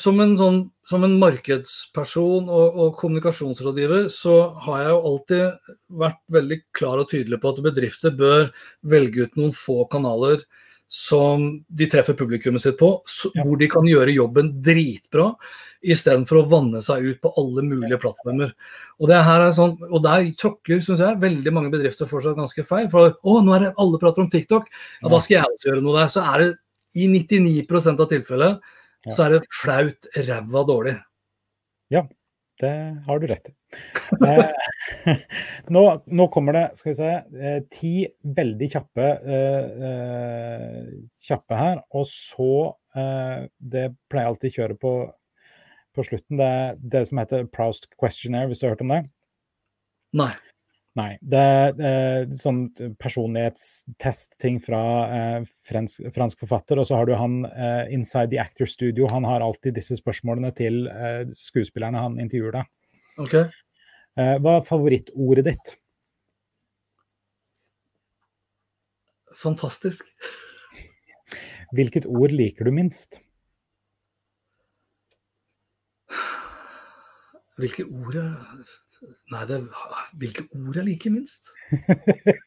som en, sånn, som en markedsperson og, og kommunikasjonsrådgiver, så har jeg jo alltid vært veldig klar og tydelig på at bedrifter bør velge ut noen få kanaler som de treffer publikummet sitt på, så, Ja. hvor de kan gjøre jobben dritbra, istedenfor å vanne seg ut på alle mulige plattformer. Og det her er sånn, og der tråkker synes jeg, veldig mange bedrifter fortsatt ganske feil. For å, nå er det alle prater om TikTok, ja, da skal jeg også gjøre noe der. Så er det i 99 av tilfellet så er det flaut ræva dårlig. Ja, Det har du rett i. Eh, nå, nå kommer det skal vi se, eh, ti veldig kjappe, eh, eh, kjappe her. Og så eh, Det pleier jeg alltid å kjøre på på slutten. Det det som heter Proust Questionnaire, hvis du har hørt om det? Nei. Nei. Det er eh, sånn personlighetstest-ting fra eh, fransk, fransk forfatter. Og så har du han eh, Inside the Actor Studio. Han har alltid disse spørsmålene til eh, skuespillerne han intervjuer. deg. Okay. Eh, hva er favorittordet ditt? Fantastisk. Hvilket ord liker du minst? Hvilke ord jeg Nei, det, hvilke ord jeg liker minst?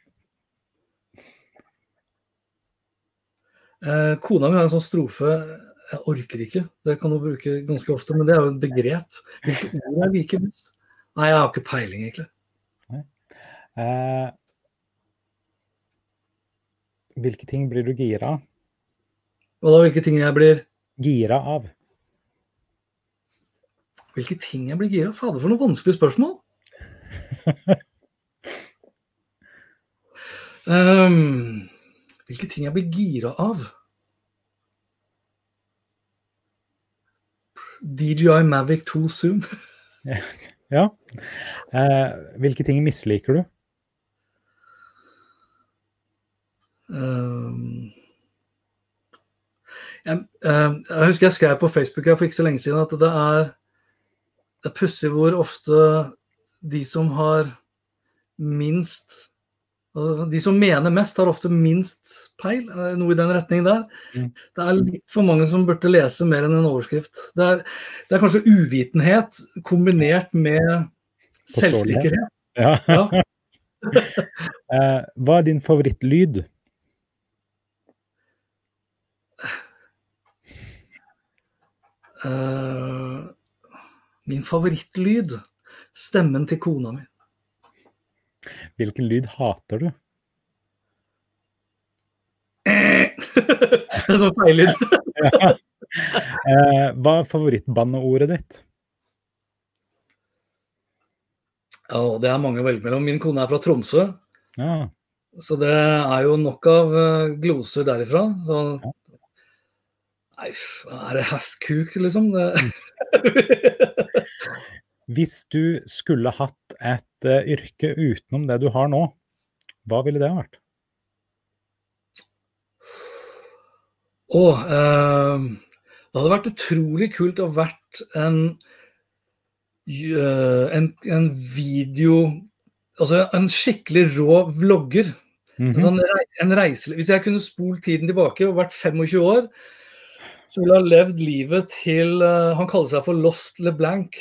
Eh, kona mi har en sånn strofe Jeg orker ikke. Det kan hun bruke ganske ofte, men det er jo et begrep. Hvilke ord jeg liker minst? Nei, jeg har ikke peiling, egentlig. Eh, hvilke ting blir du gira av? Hva da hvilke ting jeg blir Gira av? Hvilke ting jeg blir gira av? Fader, for noen vanskelig spørsmål. um, hvilke ting jeg blir gira av? DJI Mavic 2 Zoom. Ja. Uh, hvilke ting misliker du? Um, jeg, ehm, jeg husker jeg skrev på Facebook her for ikke så lenge siden at det er det er pussig hvor ofte de som har minst altså De som mener mest, har ofte minst peil. eh, Noe i den retning der. Mm. Det er litt for mange som burde lese mer enn en overskrift. Det er, det er kanskje uvitenhet kombinert med selvsikkerhet. Ja. Ja. Eh, hva er din favorittlyd? Eh, min favorittlyd. Stemmen til kona mi. Hvilken lyd hater du? det er sånn feillyd. Ja. Eh, hva er favorittbanneordet ditt? Ja, det er mange å velge mellom. Min kone er fra Tromsø, Ja. så det er jo nok av eh, gloser derifra. Så, f- er det hestkuk, liksom? Det, Hvis du skulle hatt et uh, yrke utenom det du har nå, hva ville det vært? Å, eh, det hadde vært utrolig kult å vært en, eh, en, en video Altså en skikkelig rå vlogger. Mhm. En sånn en reise, hvis jeg kunne spolt tiden tilbake og vært 25 år, så ville ha levd livet til eh, Han kaller seg for Lost LeBlanc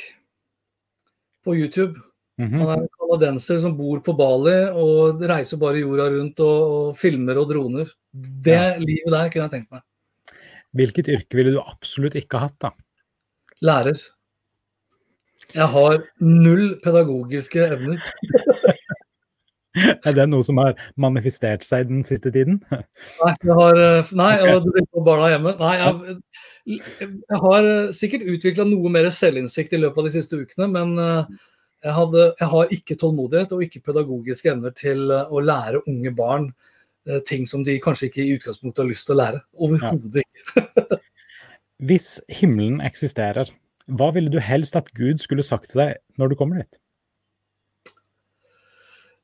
på YouTube. Mhm. Han er en canadienser som bor på Bali og reiser bare jorda rundt og, og filmer og droner. Det Ja. livet der kunne jeg tenkt meg. Hvilket yrke ville du absolutt ikke hatt, da? Lærer. Jeg har null pedagogiske evner. Er det noe som har manifestert seg den siste tiden? Nei, jeg har, eh, nei og blir på barna hjemme. Nei, jeg, jeg har eh, sikkert utvikla noe mer selvinnsikt i løpet av de siste ukene, men eh, jeg, hadde, jeg har ikke tålmodighet og ikke pedagogiske evner til å lære unge barn ting som de kanskje ikke i utgangspunktet har lyst til å lære. Overhodet ikke. Hvis himmelen eksisterer, hva ville du helst at Gud skulle sagt til deg når du kommer dit?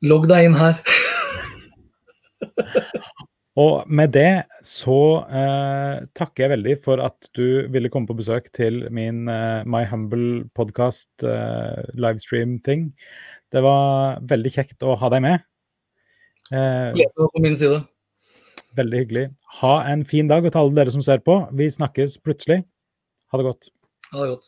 Logg deg inn her. Og med det så eh, takker jeg veldig for at du ville komme på besøk til min eh, My Humble podcast eh, livestream-ting. Det var veldig kjekt å ha deg med. Eh, Gleden på min side. veldig hyggelig. Ha en fin dag, og til alle dere som ser på. Vi snakkes plutselig. Ha det godt. Ha det godt.